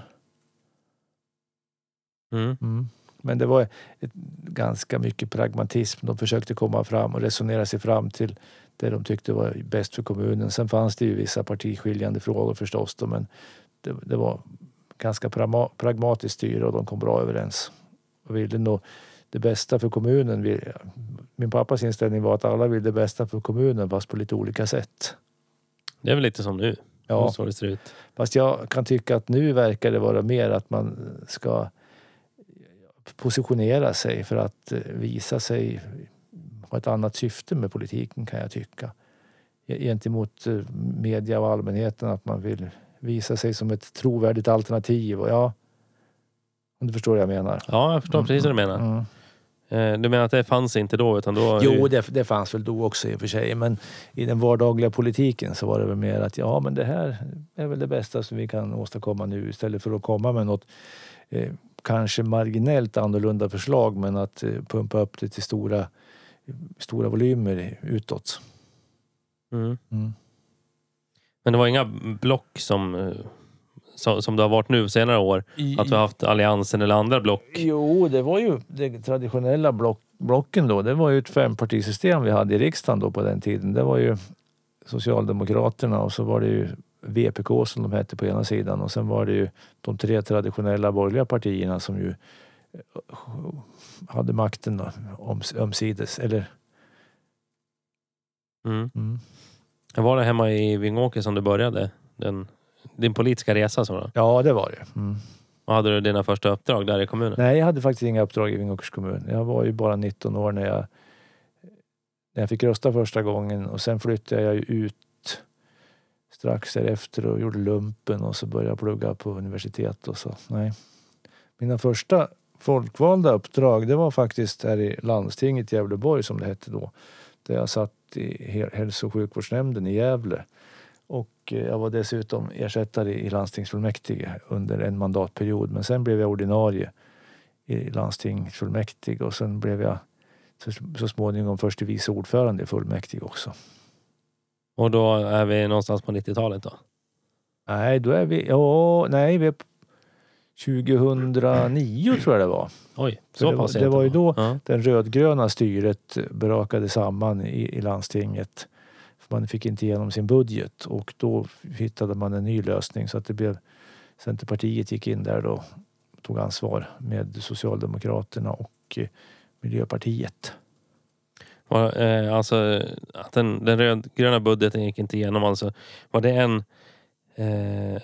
Mm. Mm. Men det var ett, ganska mycket pragmatism. De försökte komma fram och resonera sig fram till det de tyckte var bäst för kommunen. Sen fanns det ju vissa partiskiljande frågor förstås då, men det, det var ganska pragma, pragmatiskt styre och de kom bra överens. Och ville nog det bästa för kommunen. Min pappas inställning var att alla vill det bästa för kommunen fast på lite olika sätt. Det är väl lite som nu, Ja. så det ser ut. Fast jag kan tycka att nu verkar det vara mer att man ska positionera sig för att eh, visa sig ha ett annat syfte med politiken kan jag tycka. Gentemot eh, media och allmänheten att man vill visa sig som ett trovärdigt alternativ. Och ja, om du förstår vad jag menar. Ja, jag förstår precis vad du menar. Mm. Eh, Du menar att det fanns inte då, utan då... Jo, det, det fanns väl då också i och för sig. Men i den vardagliga politiken så var det väl mer att ja, men det här är väl det bästa som vi kan åstadkomma nu istället för att komma med något eh, kanske marginellt annorlunda förslag men att eh, pumpa upp det till stora, stora volymer utåt. Mm. Mm. Men det var inga block som, eh, som, det har varit nu senare år? Att vi har haft Alliansen eller andra block? Jo, det var ju de traditionella block, blocken då. Det var ju ett fempartisystem vi hade i riksdagen då på den tiden. Det var ju Socialdemokraterna och så var det ju VPK som de hette på ena sidan och sen var det ju de tre traditionella borgerliga partierna som ju eh, hade makten då, oms, ömsides. Eller, Mm. mm. Var det hemma i Vingåker som du började? Den, din politiska resa? Så då? Ja, det var det. Mm. Och hade du dina första uppdrag där i kommunen? Nej, jag hade faktiskt inga uppdrag i Vingåkers kommun. Jag var ju bara 19 år när jag, när jag fick rösta första gången och sen flyttade jag ju ut strax därefter och gjorde lumpen och så började jag plugga på universitet och så. Nej. Mina första folkvalda uppdrag det var faktiskt här i landstinget i Gävleborg som det hette då. Där jag satt i hälso och sjukvårdsnämnden i Gävle. Och eh, jag var dessutom ersättare i landstingsfullmäktige under en mandatperiod. Men sen blev jag ordinarie i landstingsfullmäktige och sen blev jag så, så småningom förste vice ordförande i fullmäktige också. Och då är vi någonstans på 90-talet då? Nej, då är vi... Ja, nej, vi är på 2009 tror jag det var. Oj, så det var- pass det sent var ju då- Ja. Den rödgröna styret brakade samman i, i landstinget. För man fick inte igenom sin budget och då hittade man en ny lösning så att det blev Centerpartiet gick in där då tog ansvar med Socialdemokraterna och eh, Miljöpartiet. Var, eh, alltså, att den, den rödgröna budgeten gick inte igenom. Alltså, var det en... Eh,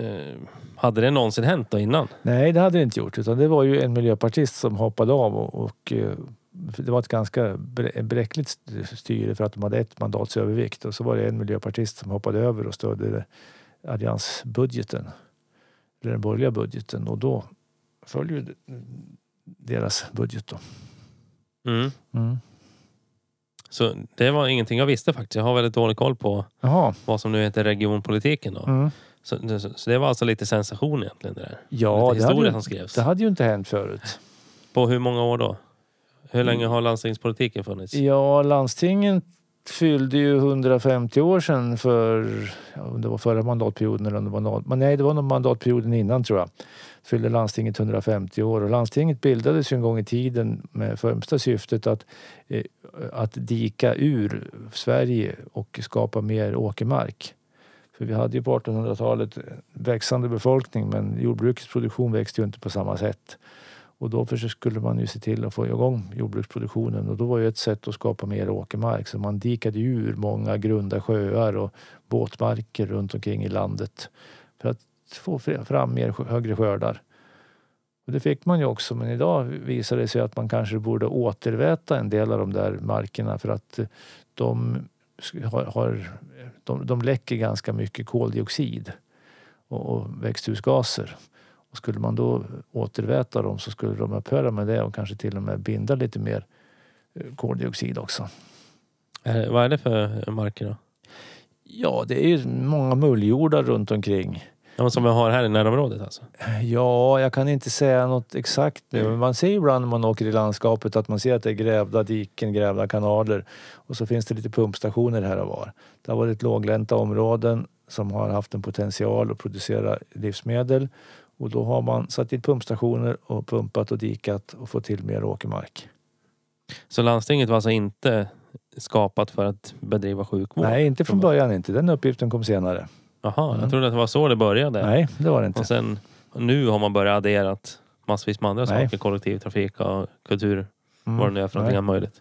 eh, hade det någonsin hänt då innan? Nej, det hade det inte gjort utan det var ju en miljöpartist som hoppade av och, och eh, det var ett ganska bräckligt styre för att de hade ett mandats övervikt och så var det en miljöpartist som hoppade över och stödde alliansbudgeten, eller den borgerliga budgeten och då föll ju deras budget då. Mm. Mm. Så det var ingenting jag visste faktiskt. Jag har väldigt dålig koll på Jaha. vad som nu heter regionpolitiken då. Mm. Så, så, så det var alltså lite sensation egentligen det där. Ja, lite det historia ju, som skrevs. det hade ju inte hänt förut. På hur många år då? Hur länge har landstingspolitiken funnits? Ja, landstingen fyllde ju 150 år sedan för, om det var förra mandatperioden eller om det var någon, men nej, det var nog mandatperioden innan tror jag. Fyllde landstinget 150 år och landstinget bildades ju en gång i tiden med främsta syftet att, eh, att dika ur Sverige och skapa mer åkermark. För vi hade ju på 1800-talet växande befolkning men jordbrukets produktion växte ju inte på samma sätt. Och då skulle man ju se till att få igång jordbruksproduktionen och då var ju ett sätt att skapa mer åkermark. Så man dikade ur många grunda sjöar och båtmarker runt omkring i landet för att få fram mer högre skördar. Och det fick man ju också men idag visar det sig att man kanske borde återväta en del av de där markerna för att eh, de, har, har, de, de läcker ganska mycket koldioxid och, och växthusgaser. Och skulle man då återväta dem så skulle de upphöra med det och kanske till och med binda lite mer eh, koldioxid också. Eh, vad är det för marker då? Ja, det är ju många mulljordar runt omkring. Ja, som vi har här i närområdet alltså? Ja, jag kan inte säga något exakt nu, men man ser ju ibland när man åker i landskapet att man ser att det är grävda diken, grävda kanaler och så finns det lite pumpstationer här och var. Det har varit låglänta områden som har haft en potential att producera livsmedel och då har man satt dit pumpstationer och pumpat och dikat och fått till mer åkermark. Så landstinget var alltså inte skapat för att bedriva sjukvård? Nej, inte från början inte. Den uppgiften kom senare. Jaha, Mm. jag trodde att det var så det började. Nej, det var det inte. Och sen nu har man börjat addera massvis med andra Nej. saker. Kollektivtrafik och kultur. Mm, Vad det nu är för någonting nej. möjligt.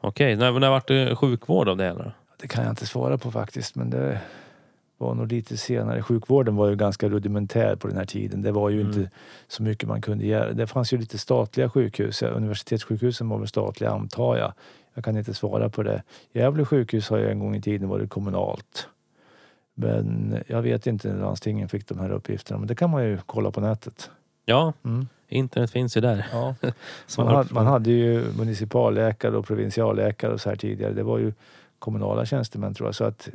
Okej, när, när vart det sjukvård av det hela? Det kan jag inte svara på faktiskt, men det var nog lite senare. Sjukvården var ju ganska rudimentär på den här tiden. Det var ju Mm. inte så mycket man kunde göra. Det fanns ju lite statliga sjukhus. Universitetssjukhusen var väl statliga antar jag. Jag kan inte svara på det. Gävle sjukhus har ju en gång i tiden varit kommunalt. Men jag vet inte när landstingen fick de här uppgifterna. Men det kan man ju kolla på nätet. Ja, Mm. internet finns ju där. Ja. Man, hade, man hade ju municipalläkare och provinsialläkare och så här tidigare. Det var ju kommunala tjänstemän tror jag. Så att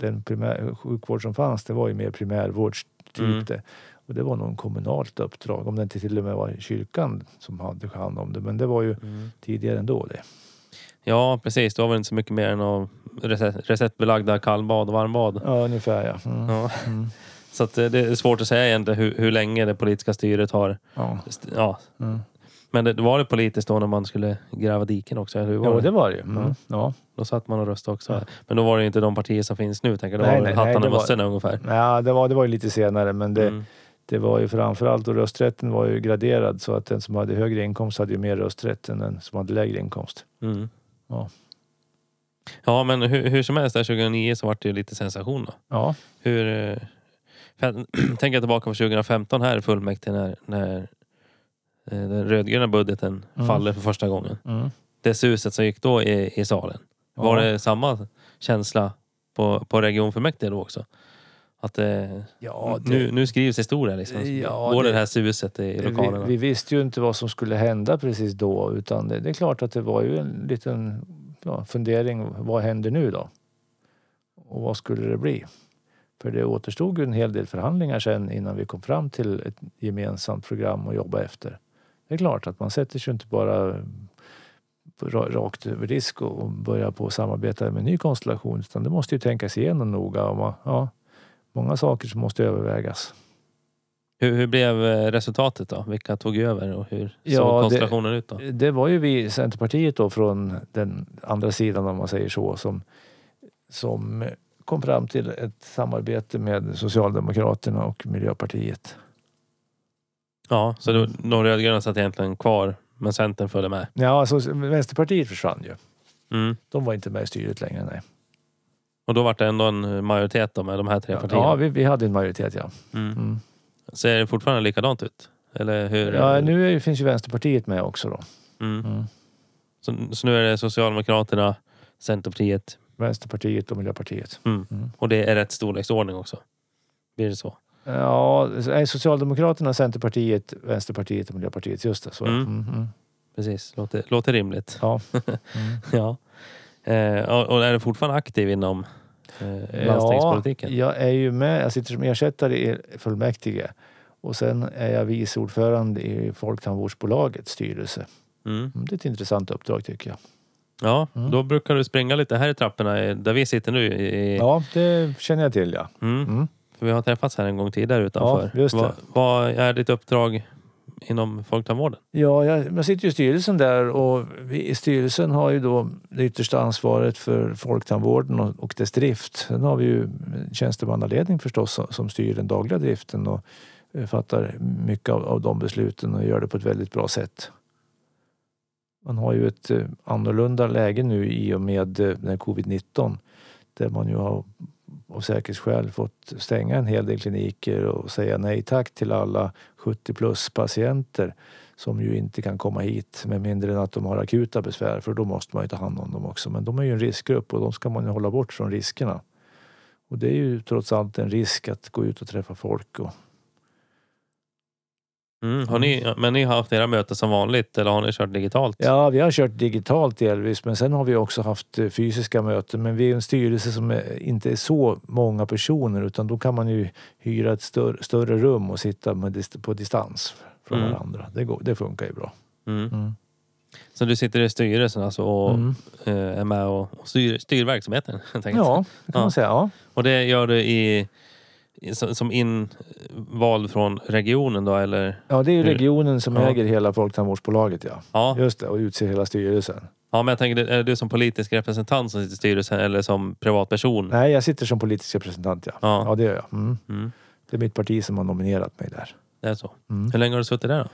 den primär, sjukvård som fanns det var ju mer primärvårdstyp Mm. det. Och det var nog en kommunalt uppdrag. Om det inte till och med var kyrkan som hade hand om det. Men det var ju Mm. tidigare ändå det. Ja, precis. Det var väl inte så mycket mer än receptbelagda kallbad och varmbad. Ja, ungefär ja. Mm. Ja. Mm. Så eh, det är svårt att säga egentligen hur, hur länge det politiska styret har... Ja. Ja. Mm. Men det, var det politiskt då när man skulle gräva diken också? Eller hur var Jo, det? det var det ju. Mm. Ja. Då satt man och röstade också. Ja. Men då var det ju inte de partier som finns nu. Tänker jag. Då Nej, var nej, hattarna var- mössorna ungefär. Ja, det, var, det var ju lite senare men det, Mm. det var ju framförallt och rösträtten var ju graderad så att den som hade högre inkomst hade ju mer rösträtt än den som hade lägre inkomst. Mm. Ja. Ja, men hur, hur som helst, där 2009 så var det ju lite sensation då. Ja, Hur... eh, för jag tänker tillbaka på 2015 här i fullmäktige när, när den rödgröna budgeten Mm. faller för första gången. mm. Det suset som gick då i, i salen. Var Ja. det samma känsla på, på regionfullmäktige då också? Att eh, Ja, det- nu, nu skrivs historia liksom. Ja, Går det, det- här suset i lokalerna? Vi, vi visste ju inte vad som skulle hända precis då utan det, det är klart att det var ju en liten ja, fundering. Vad händer nu då? Och vad skulle det bli? För det återstod ju en hel del förhandlingar sen innan vi kom fram till ett gemensamt program att jobba efter. Det är klart att man sätter sig inte bara ra- rakt över disk och börjar på att samarbeta med en ny konstellation utan det måste ju tänkas igenom noga. Och man, ja, många saker som måste övervägas. Hur, hur blev eh, resultatet då? Vilka tog över och hur Ja, såg det- konstellationen ut då? Det var ju vi, Centerpartiet då från den andra sidan om man säger så, som, som kom fram till ett samarbete med Socialdemokraterna och Miljöpartiet. Ja, så då, de rödgröna satt egentligen kvar men Centern följde med. Ja, alltså Vänsterpartiet försvann ju. Mm. De var inte med i styret längre. Nej. Och då var det ändå en majoritet då med de här tre partierna. Ja, vi, vi hade en majoritet ja. Mm. Mm. Ser det fortfarande likadant ut? Eller hur? Ja, nu är, finns ju Vänsterpartiet med också då. Mm. Mm. Så, så nu är det Socialdemokraterna, Centerpartiet Vänsterpartiet och Miljöpartiet. mm. Mm. och det är rätt storleksordning också. Blir det så? Ja, Socialdemokraterna, Centerpartiet, Vänsterpartiet och Miljöpartiet. Just det. Så. Mm. Mm. Mm. Precis, låter, låter rimligt. Ja. Mm. Ja. Eh, och, är du fortfarande aktiv inom eh, landstingspolitiken? Ja, jag är ju med. Jag sitter som ersättare i fullmäktige och sen är jag vice ordförande i Folktandvårdsbolagets styrelse. Mm. Mm, Det är ett intressant uppdrag tycker jag. Ja, Mm. då brukar du springa lite här i trapporna i- där vi sitter nu. I, Ja, det känner jag till ja. mm. För vi har träffats här en gång tidigare utanför. Ja, just det. Vad, vad är ditt uppdrag inom folktandvården? Ja, jag, jag sitter ju i styrelsen där och vi i styrelsen har ju då det yttersta ansvaret för folktandvården och, och dess drift. Sen har vi ju tjänstemannaledning förstås som, som styr den dagliga driften och eh, fattar mycket av, av de besluten och gör det på ett väldigt bra sätt. Man har ju ett eh, annorlunda läge nu i och med eh, den här covid-19 där man ju har av säkerhetsskäl fått stänga en hel del kliniker och säga nej tack till alla 70 plus patienter som ju inte kan komma hit med mindre än att de har akuta besvär för då måste man ju ta hand om dem också. Men de är ju en riskgrupp och de ska man ju hålla bort från riskerna. Och det är ju trots allt en risk att gå ut och träffa folk. Och, Mm. Har ni, men ni har haft era möten som vanligt eller har ni kört digitalt? ja, vi har kört digitalt delvis men sen har vi också haft eh, fysiska möten. Men vi är en styrelse som är, inte är så många personer utan då kan man ju hyra ett större, större rum och sitta med, på distans från Mm. varandra. Det, går, det funkar ju bra. Mm. Mm. Så du sitter i styrelsen alltså och Mm. eh, är med och styr, styr verksamheten? Ja, det kan Ja. man säga. Ja. Och det gör du i, som som invald från regionen då eller? Ja, det är ju Hur- regionen som Ja. äger hela Folktandvårdsbolaget, ja. Ja. Just det, och utser hela styrelsen. ja, men jag tänker, är det du som politisk representant som sitter i styrelsen eller som privatperson? Nej, jag sitter som politisk representant, ja. Ja. Ja, det gör jag. Mm. Mm. Det är mitt parti som har nominerat mig där. Det är så. Mm. Hur länge har du suttit där då?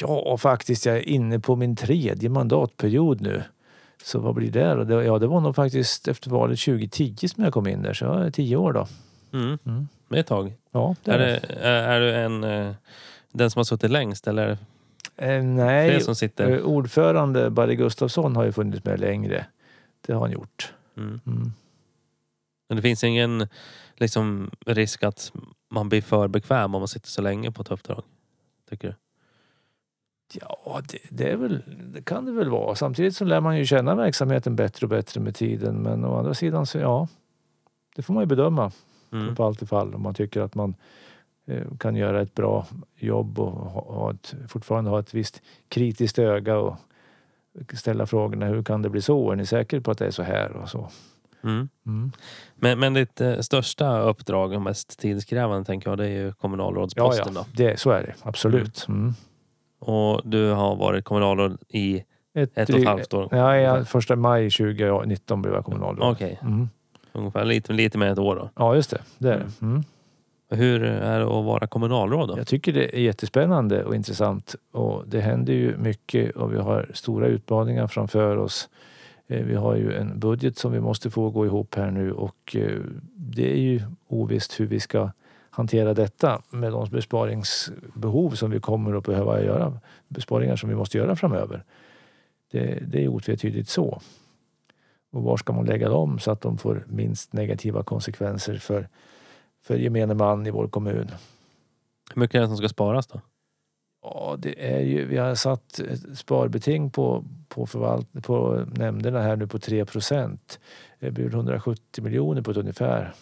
Ja, faktiskt, jag är inne på min tredje mandatperiod nu. Så vad blir det då? Det- Ja, det var nog faktiskt efter valet 2010 som jag kom in där, så ja, tio år då. Mm. Mm. Är ett tag. Ja, det Är, är det, är, är du en, eh, den som har suttit längst eller Eh, fler nej, som sitter? eh, ordförande Barry Gustafsson har ju funnits med längre. Det har han gjort. Mm. Mm. Men det finns ingen liksom, risk att man blir för bekväm om man sitter så länge på ett uppdrag? Tycker du? Ja, det, det, är väl, det kan det väl vara. Samtidigt så lär man ju känna verksamheten bättre och bättre med tiden. Men å andra sidan så ja, det får man ju bedöma Mm. på allt i fall. Om man tycker att man eh, kan göra ett bra jobb och ha, ett, fortfarande ha ett visst kritiskt öga och ställa frågorna hur kan det bli så? Är ni säkra på att det är så här? Och så. Mm. Mm. Men, men ditt eh, största uppdrag och mest tidskrävande tänker jag det är ju Ja, kommunalrådsposten. ja, det, så är det absolut. Mm. Då. Och du har varit kommunalråd i ett och ett halvt år? Ja, ja, första maj 2019 blev jag kommunalråd. Mm. Ungefär lite, lite mer än ett år då. Ja, just det. Det är det. Mm. Hur är det att vara kommunalråd då? Jag tycker det är jättespännande och intressant och det händer ju mycket och vi har stora utmaningar framför oss. Eh, Vi har ju en budget som vi måste få gå ihop här nu och eh, det är ju ovisst hur vi ska hantera detta med de besparingsbehov som vi kommer att behöva göra. Besparingar som vi måste göra framöver. Det, det är otvetydigt så. Och var ska man lägga dem så att de får minst negativa konsekvenser för, för gemene man i vår kommun? Hur mycket är det som ska sparas då? Ja, det är ju, vi har satt sparbeting på, på, förvalt, på nämnderna här nu på 3 procent. Det blir 170 miljoner på ett ungefär.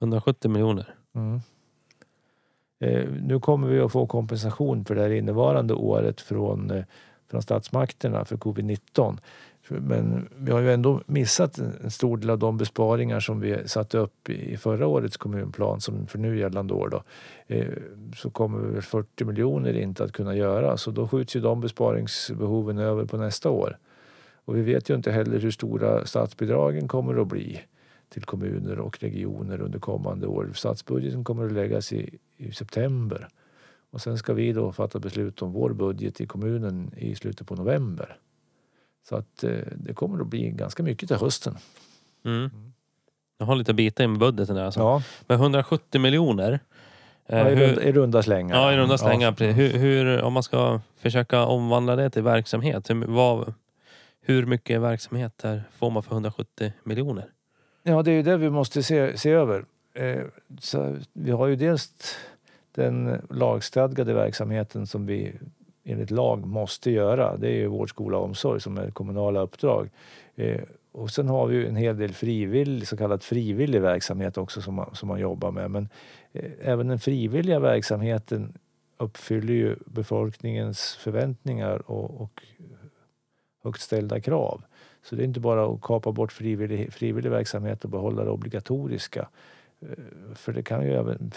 170 miljoner. Mm. Eh, nu kommer vi att få kompensation för det här innevarande året från, eh, från statsmakterna för covid-19. Men vi har ju ändå missat en stor del av de besparingar som vi satte upp i förra årets kommunplan som för nu gällande år. Då. Eh, så kommer väl 40 miljoner inte att kunna göra så då skjuts ju de besparingsbehoven över på nästa år. Och vi vet ju inte heller hur stora statsbidragen kommer att bli till kommuner och regioner under kommande år. Statsbudgeten kommer att läggas i, i september och sen ska vi då fatta beslut om vår budget i kommunen i slutet på november. Så att eh, det kommer att bli ganska mycket till hösten. Mm. Jag har lite bitar i budgeten där alltså. Ja, Men 1170 miljoner. eh, ja i, hur- runda, i runda slängar. Ja, i runda slängar. Ja. Hur, hur, om man ska försöka omvandla det till verksamhet, hur, vad, hur mycket verksamhet där får man för 170 miljoner? Ja, det är ju det vi måste se, se över. Eh, så vi har ju dels den lagstadgade verksamheten som vi enligt lag måste göra. Det är ju vård, skola och omsorg som är kommunala uppdrag. Eh, och sen har vi ju en hel del frivillig, så kallad frivillig verksamhet också som man, som man jobbar med. Men eh, även den frivilliga verksamheten uppfyller ju befolkningens förväntningar och, och högt ställda krav. Så det är inte bara att kapa bort frivillig, frivillig verksamhet och behålla det obligatoriska. Eh, för det kan ju även,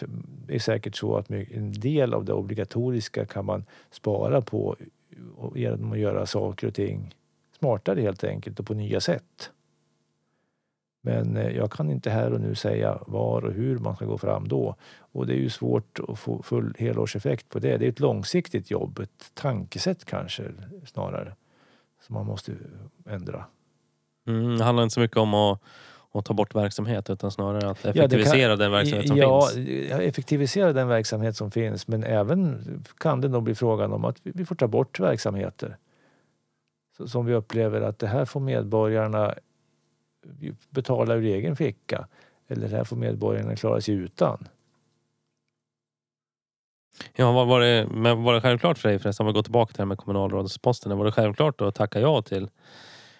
det är säkert så att en del av det obligatoriska kan man spara på genom att göra saker och ting smartare helt enkelt och på nya sätt. Men eh, jag kan inte här och nu säga var och hur man ska gå fram då. Och det är ju svårt att få full helårseffekt på det. Det är ett långsiktigt jobb, ett tankesätt kanske snarare, som man måste ändra. Mm, det handlar inte så mycket om att, att ta bort verksamhet utan snarare att effektivisera ja, kan, den verksamhet som ja, finns. Ja, effektivisera den verksamhet som finns men även kan det nog bli frågan om att vi får ta bort verksamheter som vi upplever att det här får medborgarna betala ur egen ficka. Eller det här får medborgarna klara sig utan. Ja, var, var, det, men var det självklart för dig förresten, om vi går tillbaka till det här med kommunalrådsposten, var det självklart att tacka ja till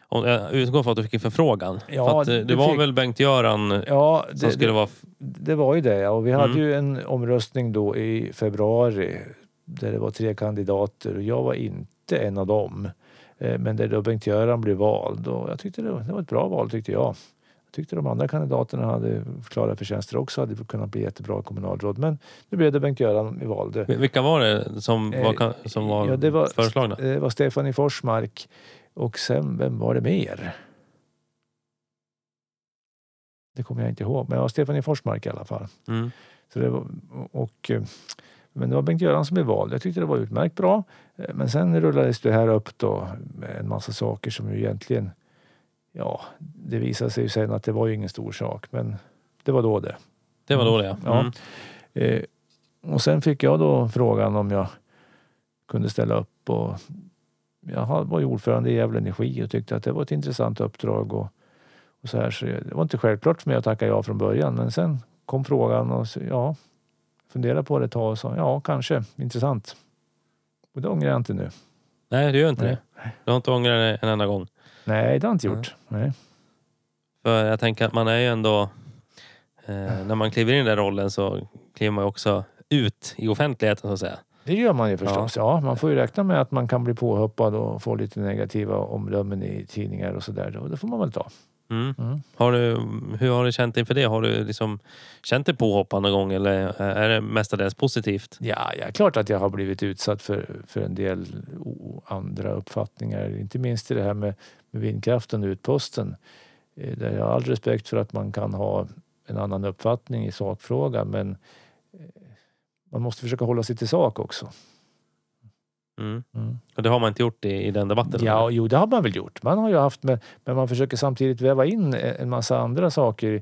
jag utgår från att du fick en förfrågan. Ja, för att, det, det var fick... väl Bengt-Göran ja, det, som skulle det, vara... Det var ju det och vi hade mm. ju en omröstning då i februari där det var tre kandidater och jag var inte en av dem. Eh, men där då Bengt-Göran blev vald och jag tyckte det var, ett bra val tyckte jag. Jag tyckte de andra kandidaterna hade klara förtjänster också, hade kunnat bli jättebra kommunalråd. Men nu blev det Bengt-Göran vi valde. Vilka var det som var, eh, som var, ja, det var föreslagna? Det var Stefanie Forsmark och sen, vem var det mer? Det kommer jag inte ihåg, men det var Stefanie Forsmark i alla fall. Mm. Så det var, och eh, men det var Bengt-Göran som blev vald. Jag tyckte det var utmärkt bra. Eh, men sen rullades det här upp då med en massa saker som ju egentligen, ja, det visade sig ju sen att det var ju ingen stor sak, men det var då det. Det var då det. Mm. ja. Eh, och sen fick jag då frågan om jag kunde ställa upp och jag var ju ordförande i Gävle Energi och tyckte att det var ett intressant uppdrag och, och så här. Så det var inte självklart för mig att tacka ja från början, men sen kom frågan och så, ja, funderade på det ett tag och sa ja, kanske, intressant. Och det ångrar jag inte nu. Nej, du gör inte Nej. det? Du har inte ångrat det en enda gång? Nej, det har jag inte gjort. Nej. För jag tänker att man är ju ändå... Eh, när man kliver in i den rollen så kliver man ju också ut i offentligheten så att säga. Det gör man ju förstås. Ja. ja. man får ju räkna med att man kan bli påhoppad och få lite negativa omdömen i tidningar och sådär. Och det får man väl ta. Mm. Mm. Har du, hur har du känt inför det? Har du liksom känt dig påhoppad någon gång eller är det mestadels positivt? Ja, ja, klart att jag har blivit utsatt för, för en del andra uppfattningar. Inte minst i det här med, med vindkraften och utposten. Eh, där jag har all respekt för att man kan ha en annan uppfattning i sakfrågan men man måste försöka hålla sig till sak också. Mm. Mm. Och det har man inte gjort i, i den debatten? Ja, jo, det har man väl gjort. Man har ju haft, med, men man försöker samtidigt väva in en massa andra saker.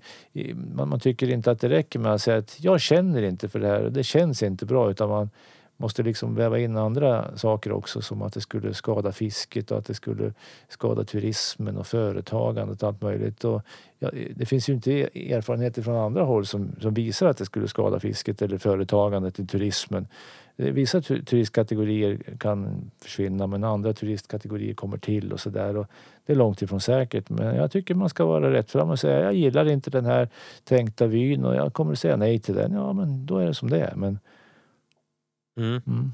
Man, man, tycker inte att det räcker med att säga att jag känner inte för det här och det känns inte bra utan man måste liksom väva in andra saker också som att det skulle skada fisket och att det skulle skada turismen och företagandet och allt möjligt. Och, ja, det finns ju inte erfarenheter från andra håll som, som visar att det skulle skada fisket eller företagandet i turismen. Vissa turistkategorier kan försvinna men andra turistkategorier kommer till och sådär. Det är långt ifrån säkert men jag tycker man ska vara rätt fram och säga jag gillar inte den här tänkta vyn och jag kommer att säga nej till den. Ja men då är det som det är. Men, mm. Mm.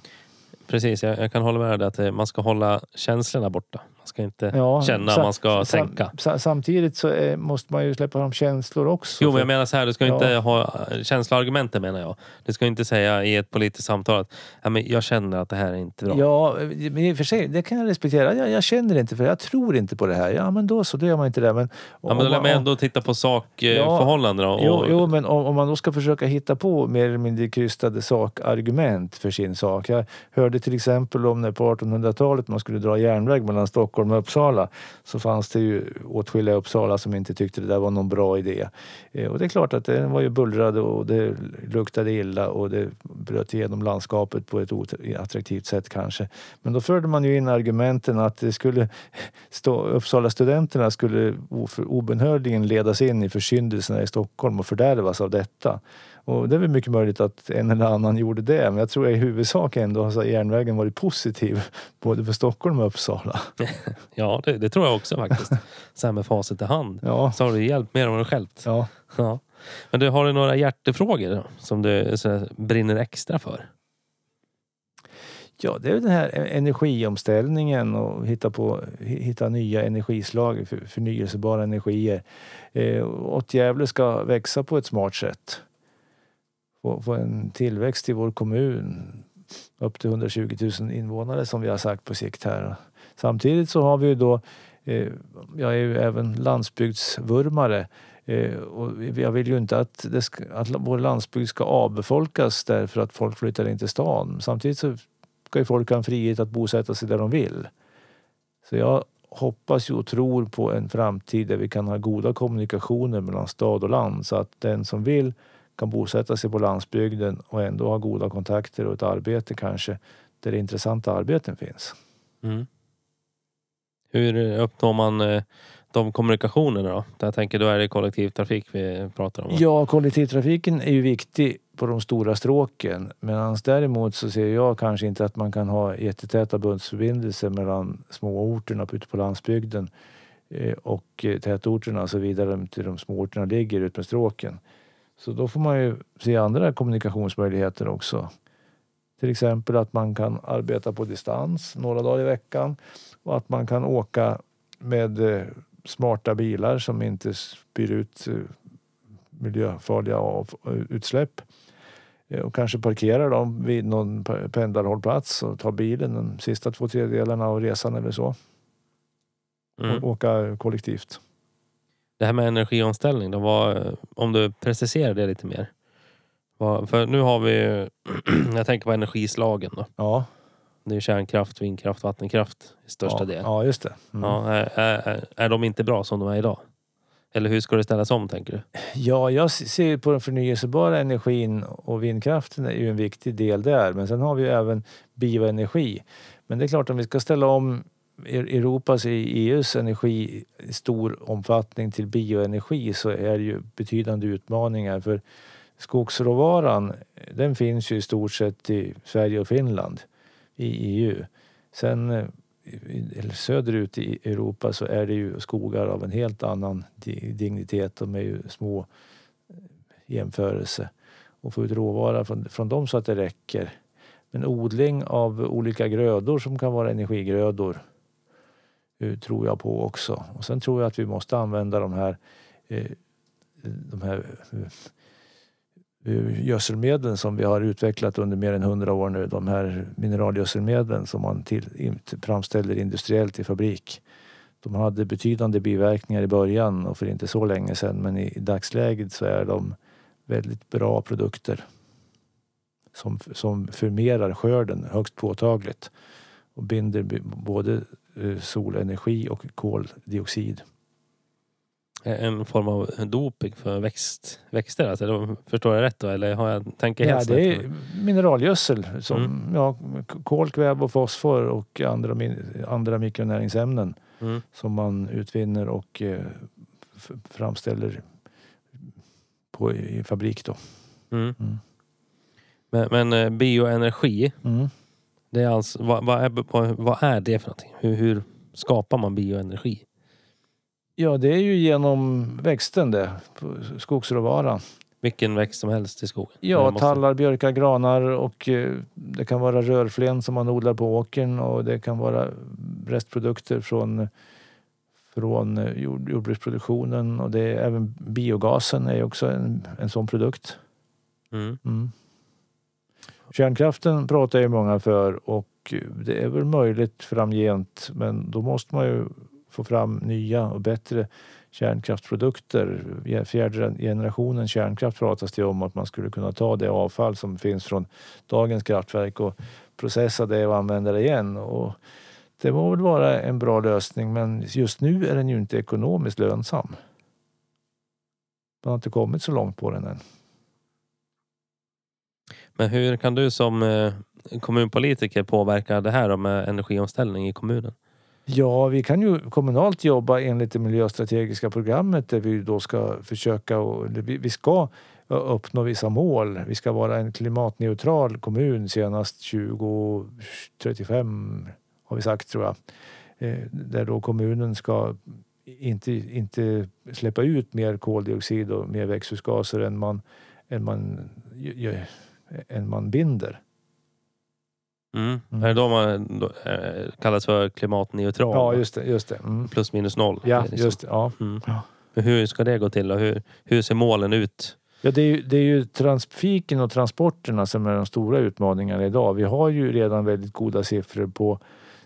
Precis, jag, jag, kan hålla med dig att man ska hålla känslorna borta. Ska inte ja, känna, man ska sam, tänka. Samtidigt så är, måste man ju släppa fram känslor också. Jo, men jag menar så här, du ska ja. inte ha känsloargumenten menar jag. Du ska inte säga i ett politiskt samtal att ja, men jag känner att det här är inte bra. Ja, men i och för sig, det kan jag respektera. Jag, jag känner inte för det. Jag tror inte på det här. Ja, men då så, då gör man inte det. Men, ja, men då lär man ändå titta på sakförhållandena. Ja, och, jo, jo, men om, om, man då ska försöka hitta på mer eller mindre krystade sakargument för sin sak. Jag hörde till exempel om när på 1800-talet man skulle dra järnväg mellan Stockholm och Uppsala så fanns det ju åtskilliga i Uppsala som inte tyckte det där var någon bra idé. Eh, och det är klart att det var ju bullrade och det luktade illa och det bröt igenom landskapet på ett attraktivt sätt kanske. Men då förde man ju in argumenten att det skulle stå, Uppsala-studenterna skulle obenhörligen ledas in i försyndelserna i Stockholm och fördärvas av detta. Och det är väl mycket möjligt att en eller annan gjorde det. Men jag tror i huvudsak ändå har järnvägen varit positiv både för Stockholm och Uppsala. Ja, det, det tror jag också faktiskt. Så här med facit i hand. Ja, Så har du hjälpt mer än vad du ja. Ja. Men du, har du några hjärtefrågor som du så brinner extra för? Ja, det är den här energiomställningen och hitta, på, hitta nya energislag, för- förnyelsebara energier. Eh, och att Gävle ska växa på ett smart sätt. Få, få en tillväxt i vår kommun upp till 120 000 invånare som vi har sagt på sikt här. Samtidigt så har vi ju då, eh, jag är ju även landsbygdsvurmare eh, och jag vill ju inte att, det ska, att vår landsbygd ska avbefolkas därför att folk flyttar in till stan. Samtidigt så ska ju folk ha en frihet att bosätta sig där de vill. Så jag hoppas ju och tror på en framtid där vi kan ha goda kommunikationer mellan stad och land så att den som vill kan bosätta sig på landsbygden och ändå ha goda kontakter och ett arbete kanske där intressanta arbeten finns. Mm. Hur uppnår man eh, de kommunikationerna då? Jag tänker då är det kollektivtrafik vi pratar om. Ja, kollektivtrafiken är ju viktig på de stora stråken. Medan däremot så ser jag kanske inte att man kan ha jättetäta bundsförbindelser mellan småorterna ute på landsbygden eh, och eh, tätorterna och så vidare till de småorterna ligger ut med stråken. Så då får man ju se andra kommunikationsmöjligheter också. Till exempel att man kan arbeta på distans några dagar i veckan och att man kan åka med eh, smarta bilar som inte spyr ut eh, miljöfarliga av, utsläpp. Eh, Och kanske parkera dem vid någon pe- pendlarhållplats och ta bilen de sista två tredjedelarna av resan eller så. Mm. Och åka kollektivt. Det här med energiomställning, då, vad, om du preciserar det lite mer. För nu har vi jag tänker på energislagen då. Ja, Det är kärnkraft, vindkraft, vattenkraft i största ja, del. Ja, just det. Mm. Ja, är, är, är de inte bra som de är idag? Eller hur ska det ställas om tänker du? Ja, jag ser på den förnyelsebara energin och vindkraften är ju en viktig del där. Men sen har vi ju även bioenergi. Men det är klart om vi ska ställa om Europas, e-, i EUs energi i stor omfattning till bioenergi så är det ju betydande utmaningar. För skogsråvaran, den finns ju i stort sett i Sverige och Finland i EU. Sen eh, söderut i Europa så är det ju skogar av en helt annan dignitet. De är ju små i jämförelse. Och få ut råvara från, från dem så att det räcker. Men odling av olika grödor som kan vara energigrödor Eh, tror jag på också. Och sen tror jag att vi måste använda de här, eh, de här eh, gödselmedlen som vi har utvecklat under mer än hundra år nu. De här mineralgödselmedlen som man till, framställer industriellt i fabrik. De hade betydande biverkningar i början och för inte så länge sedan men i, i dagsläget så är de väldigt bra produkter som, som förmerar skörden högst påtagligt och binder både solenergi och koldioxid. En form av doping för växt, växter? Alltså, då förstår jag rätt då? Eller har jag, tänker jag Ja, helt det är mineralgödsel som Mm. ja, kol, kväve och fosfor och andra, andra mikronäringsämnen Mm. som man utvinner och eh, framställer på, i fabrik. Då. Mm. Mm. Men, men eh, bioenergi, Mm. Det är alltså, vad, vad, är, vad, är det för någonting? Hur, hur skapar man bioenergi? Ja, det är ju genom växten det, skogsråvaran. Vilken växt som helst i skogen? Ja, måste- tallar, björkar, granar och eh, det kan vara rörflen som man odlar på åkern och det kan vara restprodukter från, från eh, jord, jordbruksproduktionen och det är även biogasen är ju också en, en sån produkt. Mm. Mm. Kärnkraften pratar ju många för och det är väl möjligt framgent men då måste man ju få fram nya och bättre kärnkraftsprodukter. Fjärde generationen kärnkraft pratas det om att man skulle kunna ta det avfall som finns från dagens kraftverk och processa det och använda det igen. Och det må väl vara en bra lösning men just nu är den ju inte ekonomiskt lönsam. Man har inte kommit så långt på den än. Men hur kan du som eh, kommunpolitiker påverka det här då med energiomställning i kommunen? Ja, vi kan ju kommunalt jobba enligt det miljöstrategiska programmet där vi då ska försöka och vi ska eh, uppnå vissa mål. Vi ska vara en klimatneutral kommun senast 2035 har vi sagt tror jag. Eh, där då kommunen ska inte, inte släppa ut mer koldioxid och mer växthusgaser än man, än man, än man binder. Mm. Mm. Är det då man då, eh, kallas för klimatneutral? Ja, just det. Just det. Mm. Plus minus noll? Ja, liksom. just det. Ja. Mm. ja. Hur ska det gå till? Och hur, hur ser målen ut? Ja, det är, ju, det är ju trafiken och transporterna som är de stora utmaningarna idag. Vi har ju redan väldigt goda siffror på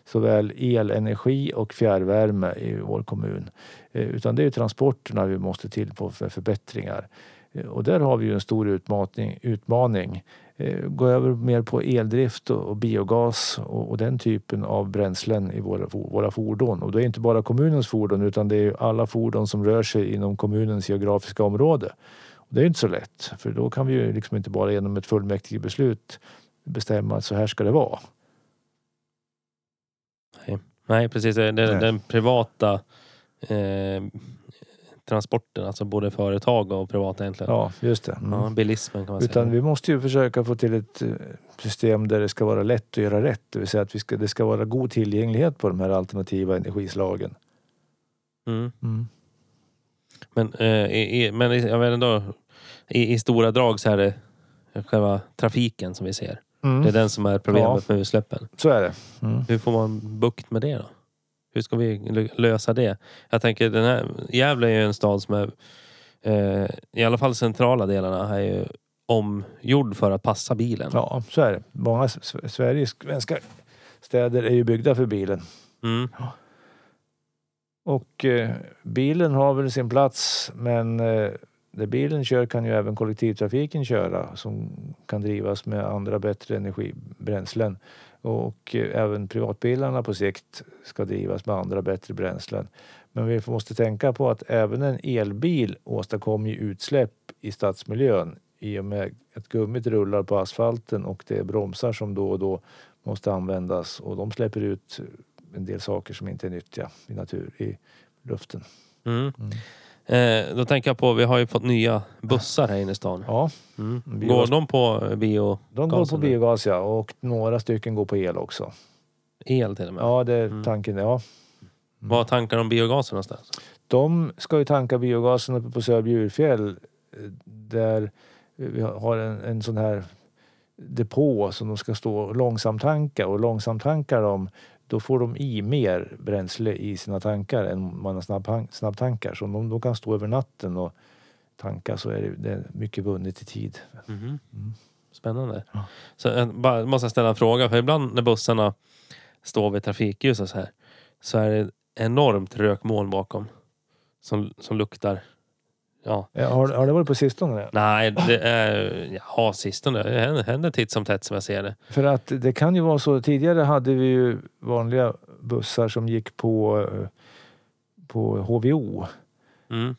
såväl elenergi och fjärrvärme i vår kommun. Eh, utan det är transporterna vi måste till på för förbättringar. Eh, och där har vi ju en stor utmaning. utmaning. Eh, gå över mer på eldrift och biogas och den typen av bränslen i våra, våra fordon. Och det är inte bara kommunens fordon utan det är alla fordon som rör sig inom kommunens geografiska område. Och det är inte så lätt för då kan vi ju liksom inte bara genom ett fullmäktigebeslut bestämma att så här ska det vara. Nej, Nej precis. Det, Nej. Den privata eh, transporten, alltså både företag och privata egentligen. Ja, just det. Mm. Ja, bilismen kan man Utan säga. vi måste ju försöka få till ett eh, system där det ska vara lätt att göra rätt. Det vill säga att vi ska, det ska vara god tillgänglighet på de här alternativa energislagen. Mm. Mm. Men, eh, i, men jag vet ändå, i, i stora drag så är det själva trafiken som vi ser. Mm. Det är den som är problemet ja. med utsläppen. Så är det. Mm. Hur får man bukt med det då? Hur ska vi lösa det? Jag tänker den här, Gävle är ju en stad som är, eh, i alla fall centrala delarna, är ju omgjord för att passa bilen. Ja, så är det. Många Sveriges svenska städer är ju byggda för bilen. Mm. Och eh, bilen har väl sin plats men eh, där bilen kör kan ju även kollektivtrafiken köra som kan drivas med andra bättre energibränslen. Och eh, även privatbilarna på sikt ska drivas med andra bättre bränslen. Men vi måste tänka på att även en elbil åstadkommer utsläpp i stadsmiljön i och med att gummit rullar på asfalten och det är bromsar som då och då måste användas och de släpper ut en del saker som inte är nyttiga i natur, i luften. Mm. Mm. Eh, då tänker jag på, vi har ju fått nya bussar här inne i stan. Ja. Mm. Går de på biogas? De går på biogas ja, och några stycken går på el också. El till och med? Ja, det är mm. tanken. Ja. Mm. Var tankar de biogasen någonstans? De ska ju tanka biogasen uppe på Sörby Djurfjäll eh, där vi har en, en sån här depå som de ska stå och långsamt tanka och långsamt tankar de då får de i mer bränsle i sina tankar än man har snabbtankar. Så om de då kan stå över natten och tanka så är det, det är mycket vunnet i tid. Mhm. Mm. Spännande. Ja. Så jag bara, måste ställa en fråga. För ibland när bussarna står vid trafikljus och så här så är det enormt rökmoln bakom. Som, som luktar Ja. Har, har det varit på sistone? Nej, det är, ja, sistone. Det händer, titt som tätt som jag ser det. För att det kan ju vara så. Tidigare hade vi ju vanliga bussar som gick på, på HVO. Mm.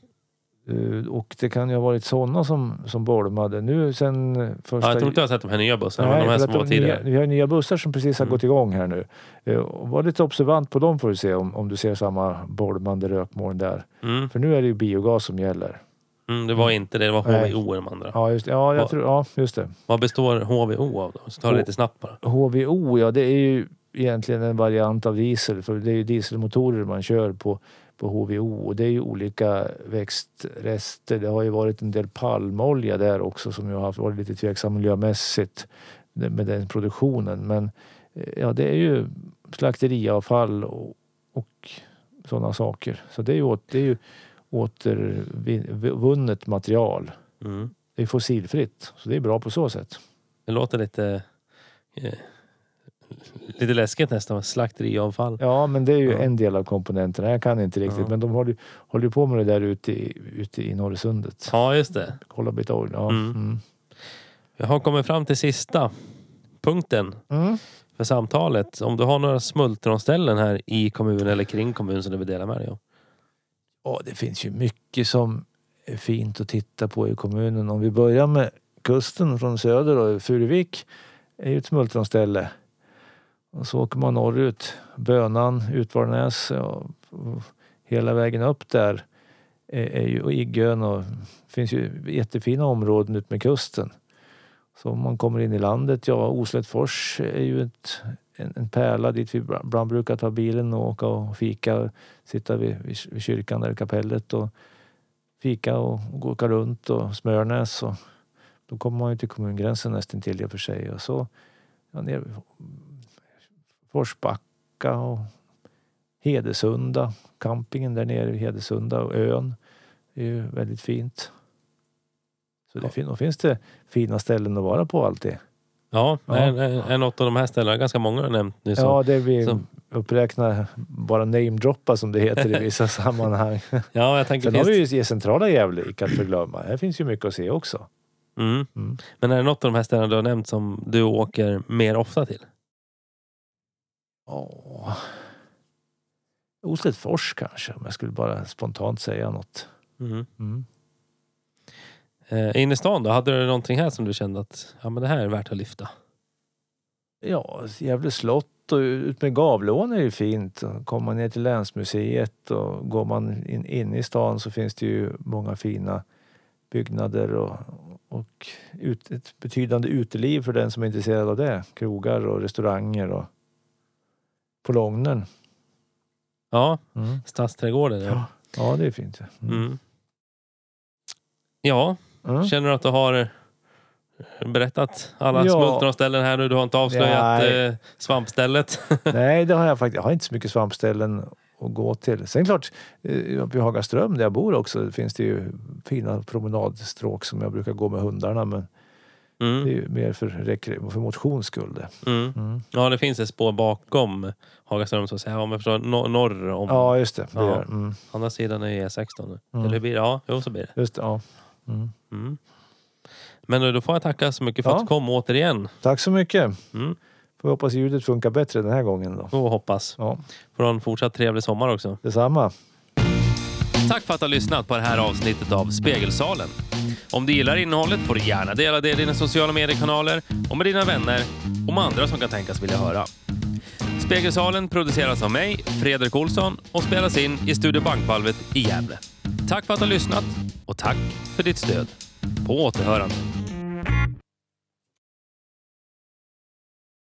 Eh, och det kan ju ha varit sådana som, som bolmade. Nu sen första... Ja, jag tror inte jag har sett de här nya bussarna, Nej, de här som var tidigare. Nya, vi har nya bussar som precis har mm. gått igång här nu. Eh, var lite observant på dem får du se om, om du ser samma bolmande rökmoln där. Mm. För nu är det ju biogas som gäller. Mm, det var inte det, det var HVO de andra. Ja, just, ja, jag tror, ja, just det. Vad består HVO av då? Så tar det lite snabbt bara. HVO, ja det är ju egentligen en variant av diesel. För det är ju dieselmotorer man kör på, på HVO. Och det är ju olika växtrester. Det har ju varit en del palmolja där också som ju har varit lite tveksam miljömässigt med den produktionen. Men eh, ja, det är ju slakteriavfall och, och sådana saker. Så det är ju, det är ju återvunnet material. Mm. Det är fossilfritt, så det är bra på så sätt. Det låter lite eh, lite läskigt nästan, slakteriavfall. Ja, men det är ju ja. en del av komponenterna. Jag kan inte riktigt, ja. men de håller, håller på med det där ute i, ute i Norrsundet. Ja, just det. Kolla bit oil. Ja. Mm. Mm. Jag har kommit fram till sista punkten mm. för samtalet. Om du har några smultronställen här i kommunen eller kring kommunen som du vill dela med dig av? Ja, det finns ju mycket som är fint att titta på i kommunen. Om vi börjar med kusten från söder och Furuvik är ju ett smultronställe. Och så åker man norrut, Bönan, Utvalnäs och hela vägen upp där är, är ju Iggön och det finns ju jättefina områden ut med kusten. Så om man kommer in i landet, ja Oslättfors är ju ett, en, en pärla dit vi ibland brukar ta bilen och åka och fika. Sitta vid, vid, vid kyrkan där kapellet och fika och, och åka runt och Smörnäs. Och, då kommer man ju till kommungränsen nästan till i och för sig. Och så ja, ner, Forsbacka och Hedesunda. Campingen där nere vid Hedesunda och ön är ju väldigt fint. Så det då finns det fina ställen att vara på alltid. Ja, Ja. Är något av de här ställena, ganska många har nämnt nu. Så. Ja, det vi som- uppräknar, bara namedroppa som det heter i vissa sammanhang. ja, jag tänker Sen har finns... vi ju centrala Gävle icke att förglömma. Här finns ju mycket att se också. mm. Mm. Men är det något av de här ställena du har nämnt som du åker mer ofta till? Åh. Oslättfors kanske, om jag skulle bara spontant säga något. Mm. Eh, inne i stan då, hade du någonting här som du kände att ja, men det här är värt att lyfta? Ja, Gävle slott och ut med Gavleån är ju fint. Kommer man ner till länsmuseet och går man in, in i stan så finns det ju många fina byggnader och, och ut, ett betydande uteliv för den som är intresserad av det. Krogar och restauranger och på Långnen. Ja, Mm. Stadsträdgården. Ja. Ja, det är fint. Mm. Mm. Ja, Mm. känner du att du har berättat alla Ja. smultronställen här nu? Du har inte avslöjat eh, svampstället? Nej, det har jag faktiskt. Jag har inte så mycket svampställen att gå till. Sen klart, eh, uppe i Hagaström där jag bor också finns det ju fina promenadstråk som jag brukar gå med hundarna. Men det är Mm. ju mer för, rekre- för motions skull. Mm. Mm. Ja, det finns ett spår bakom Hagaström så att säga. Om jag förstår, nor- norr om. Ja, just det. det Ja. mm. Andra sidan är E16 nu. Mm. Eller hur blir det? Ja, jo så blir det. Just det, ja. Mm. Mm. Men då får jag tacka så mycket för Ja. att du kom återigen. Tack så mycket. Mm. Får hoppas ljudet funkar bättre den här gången då. Och hoppas. Ja, Får ha en fortsatt trevlig sommar också. detsamma. Tack för att du har lyssnat på det här avsnittet av Spegelsalen. Om du gillar innehållet får du gärna dela det i dina sociala mediekanaler och med dina vänner och med andra som kan tänkas vilja höra. Spegelsalen produceras av mig, Fredrik Olsson och spelas in i Studio Bankvalvet i Gävle. Tack för att du har lyssnat och tack för ditt stöd. På återhörande.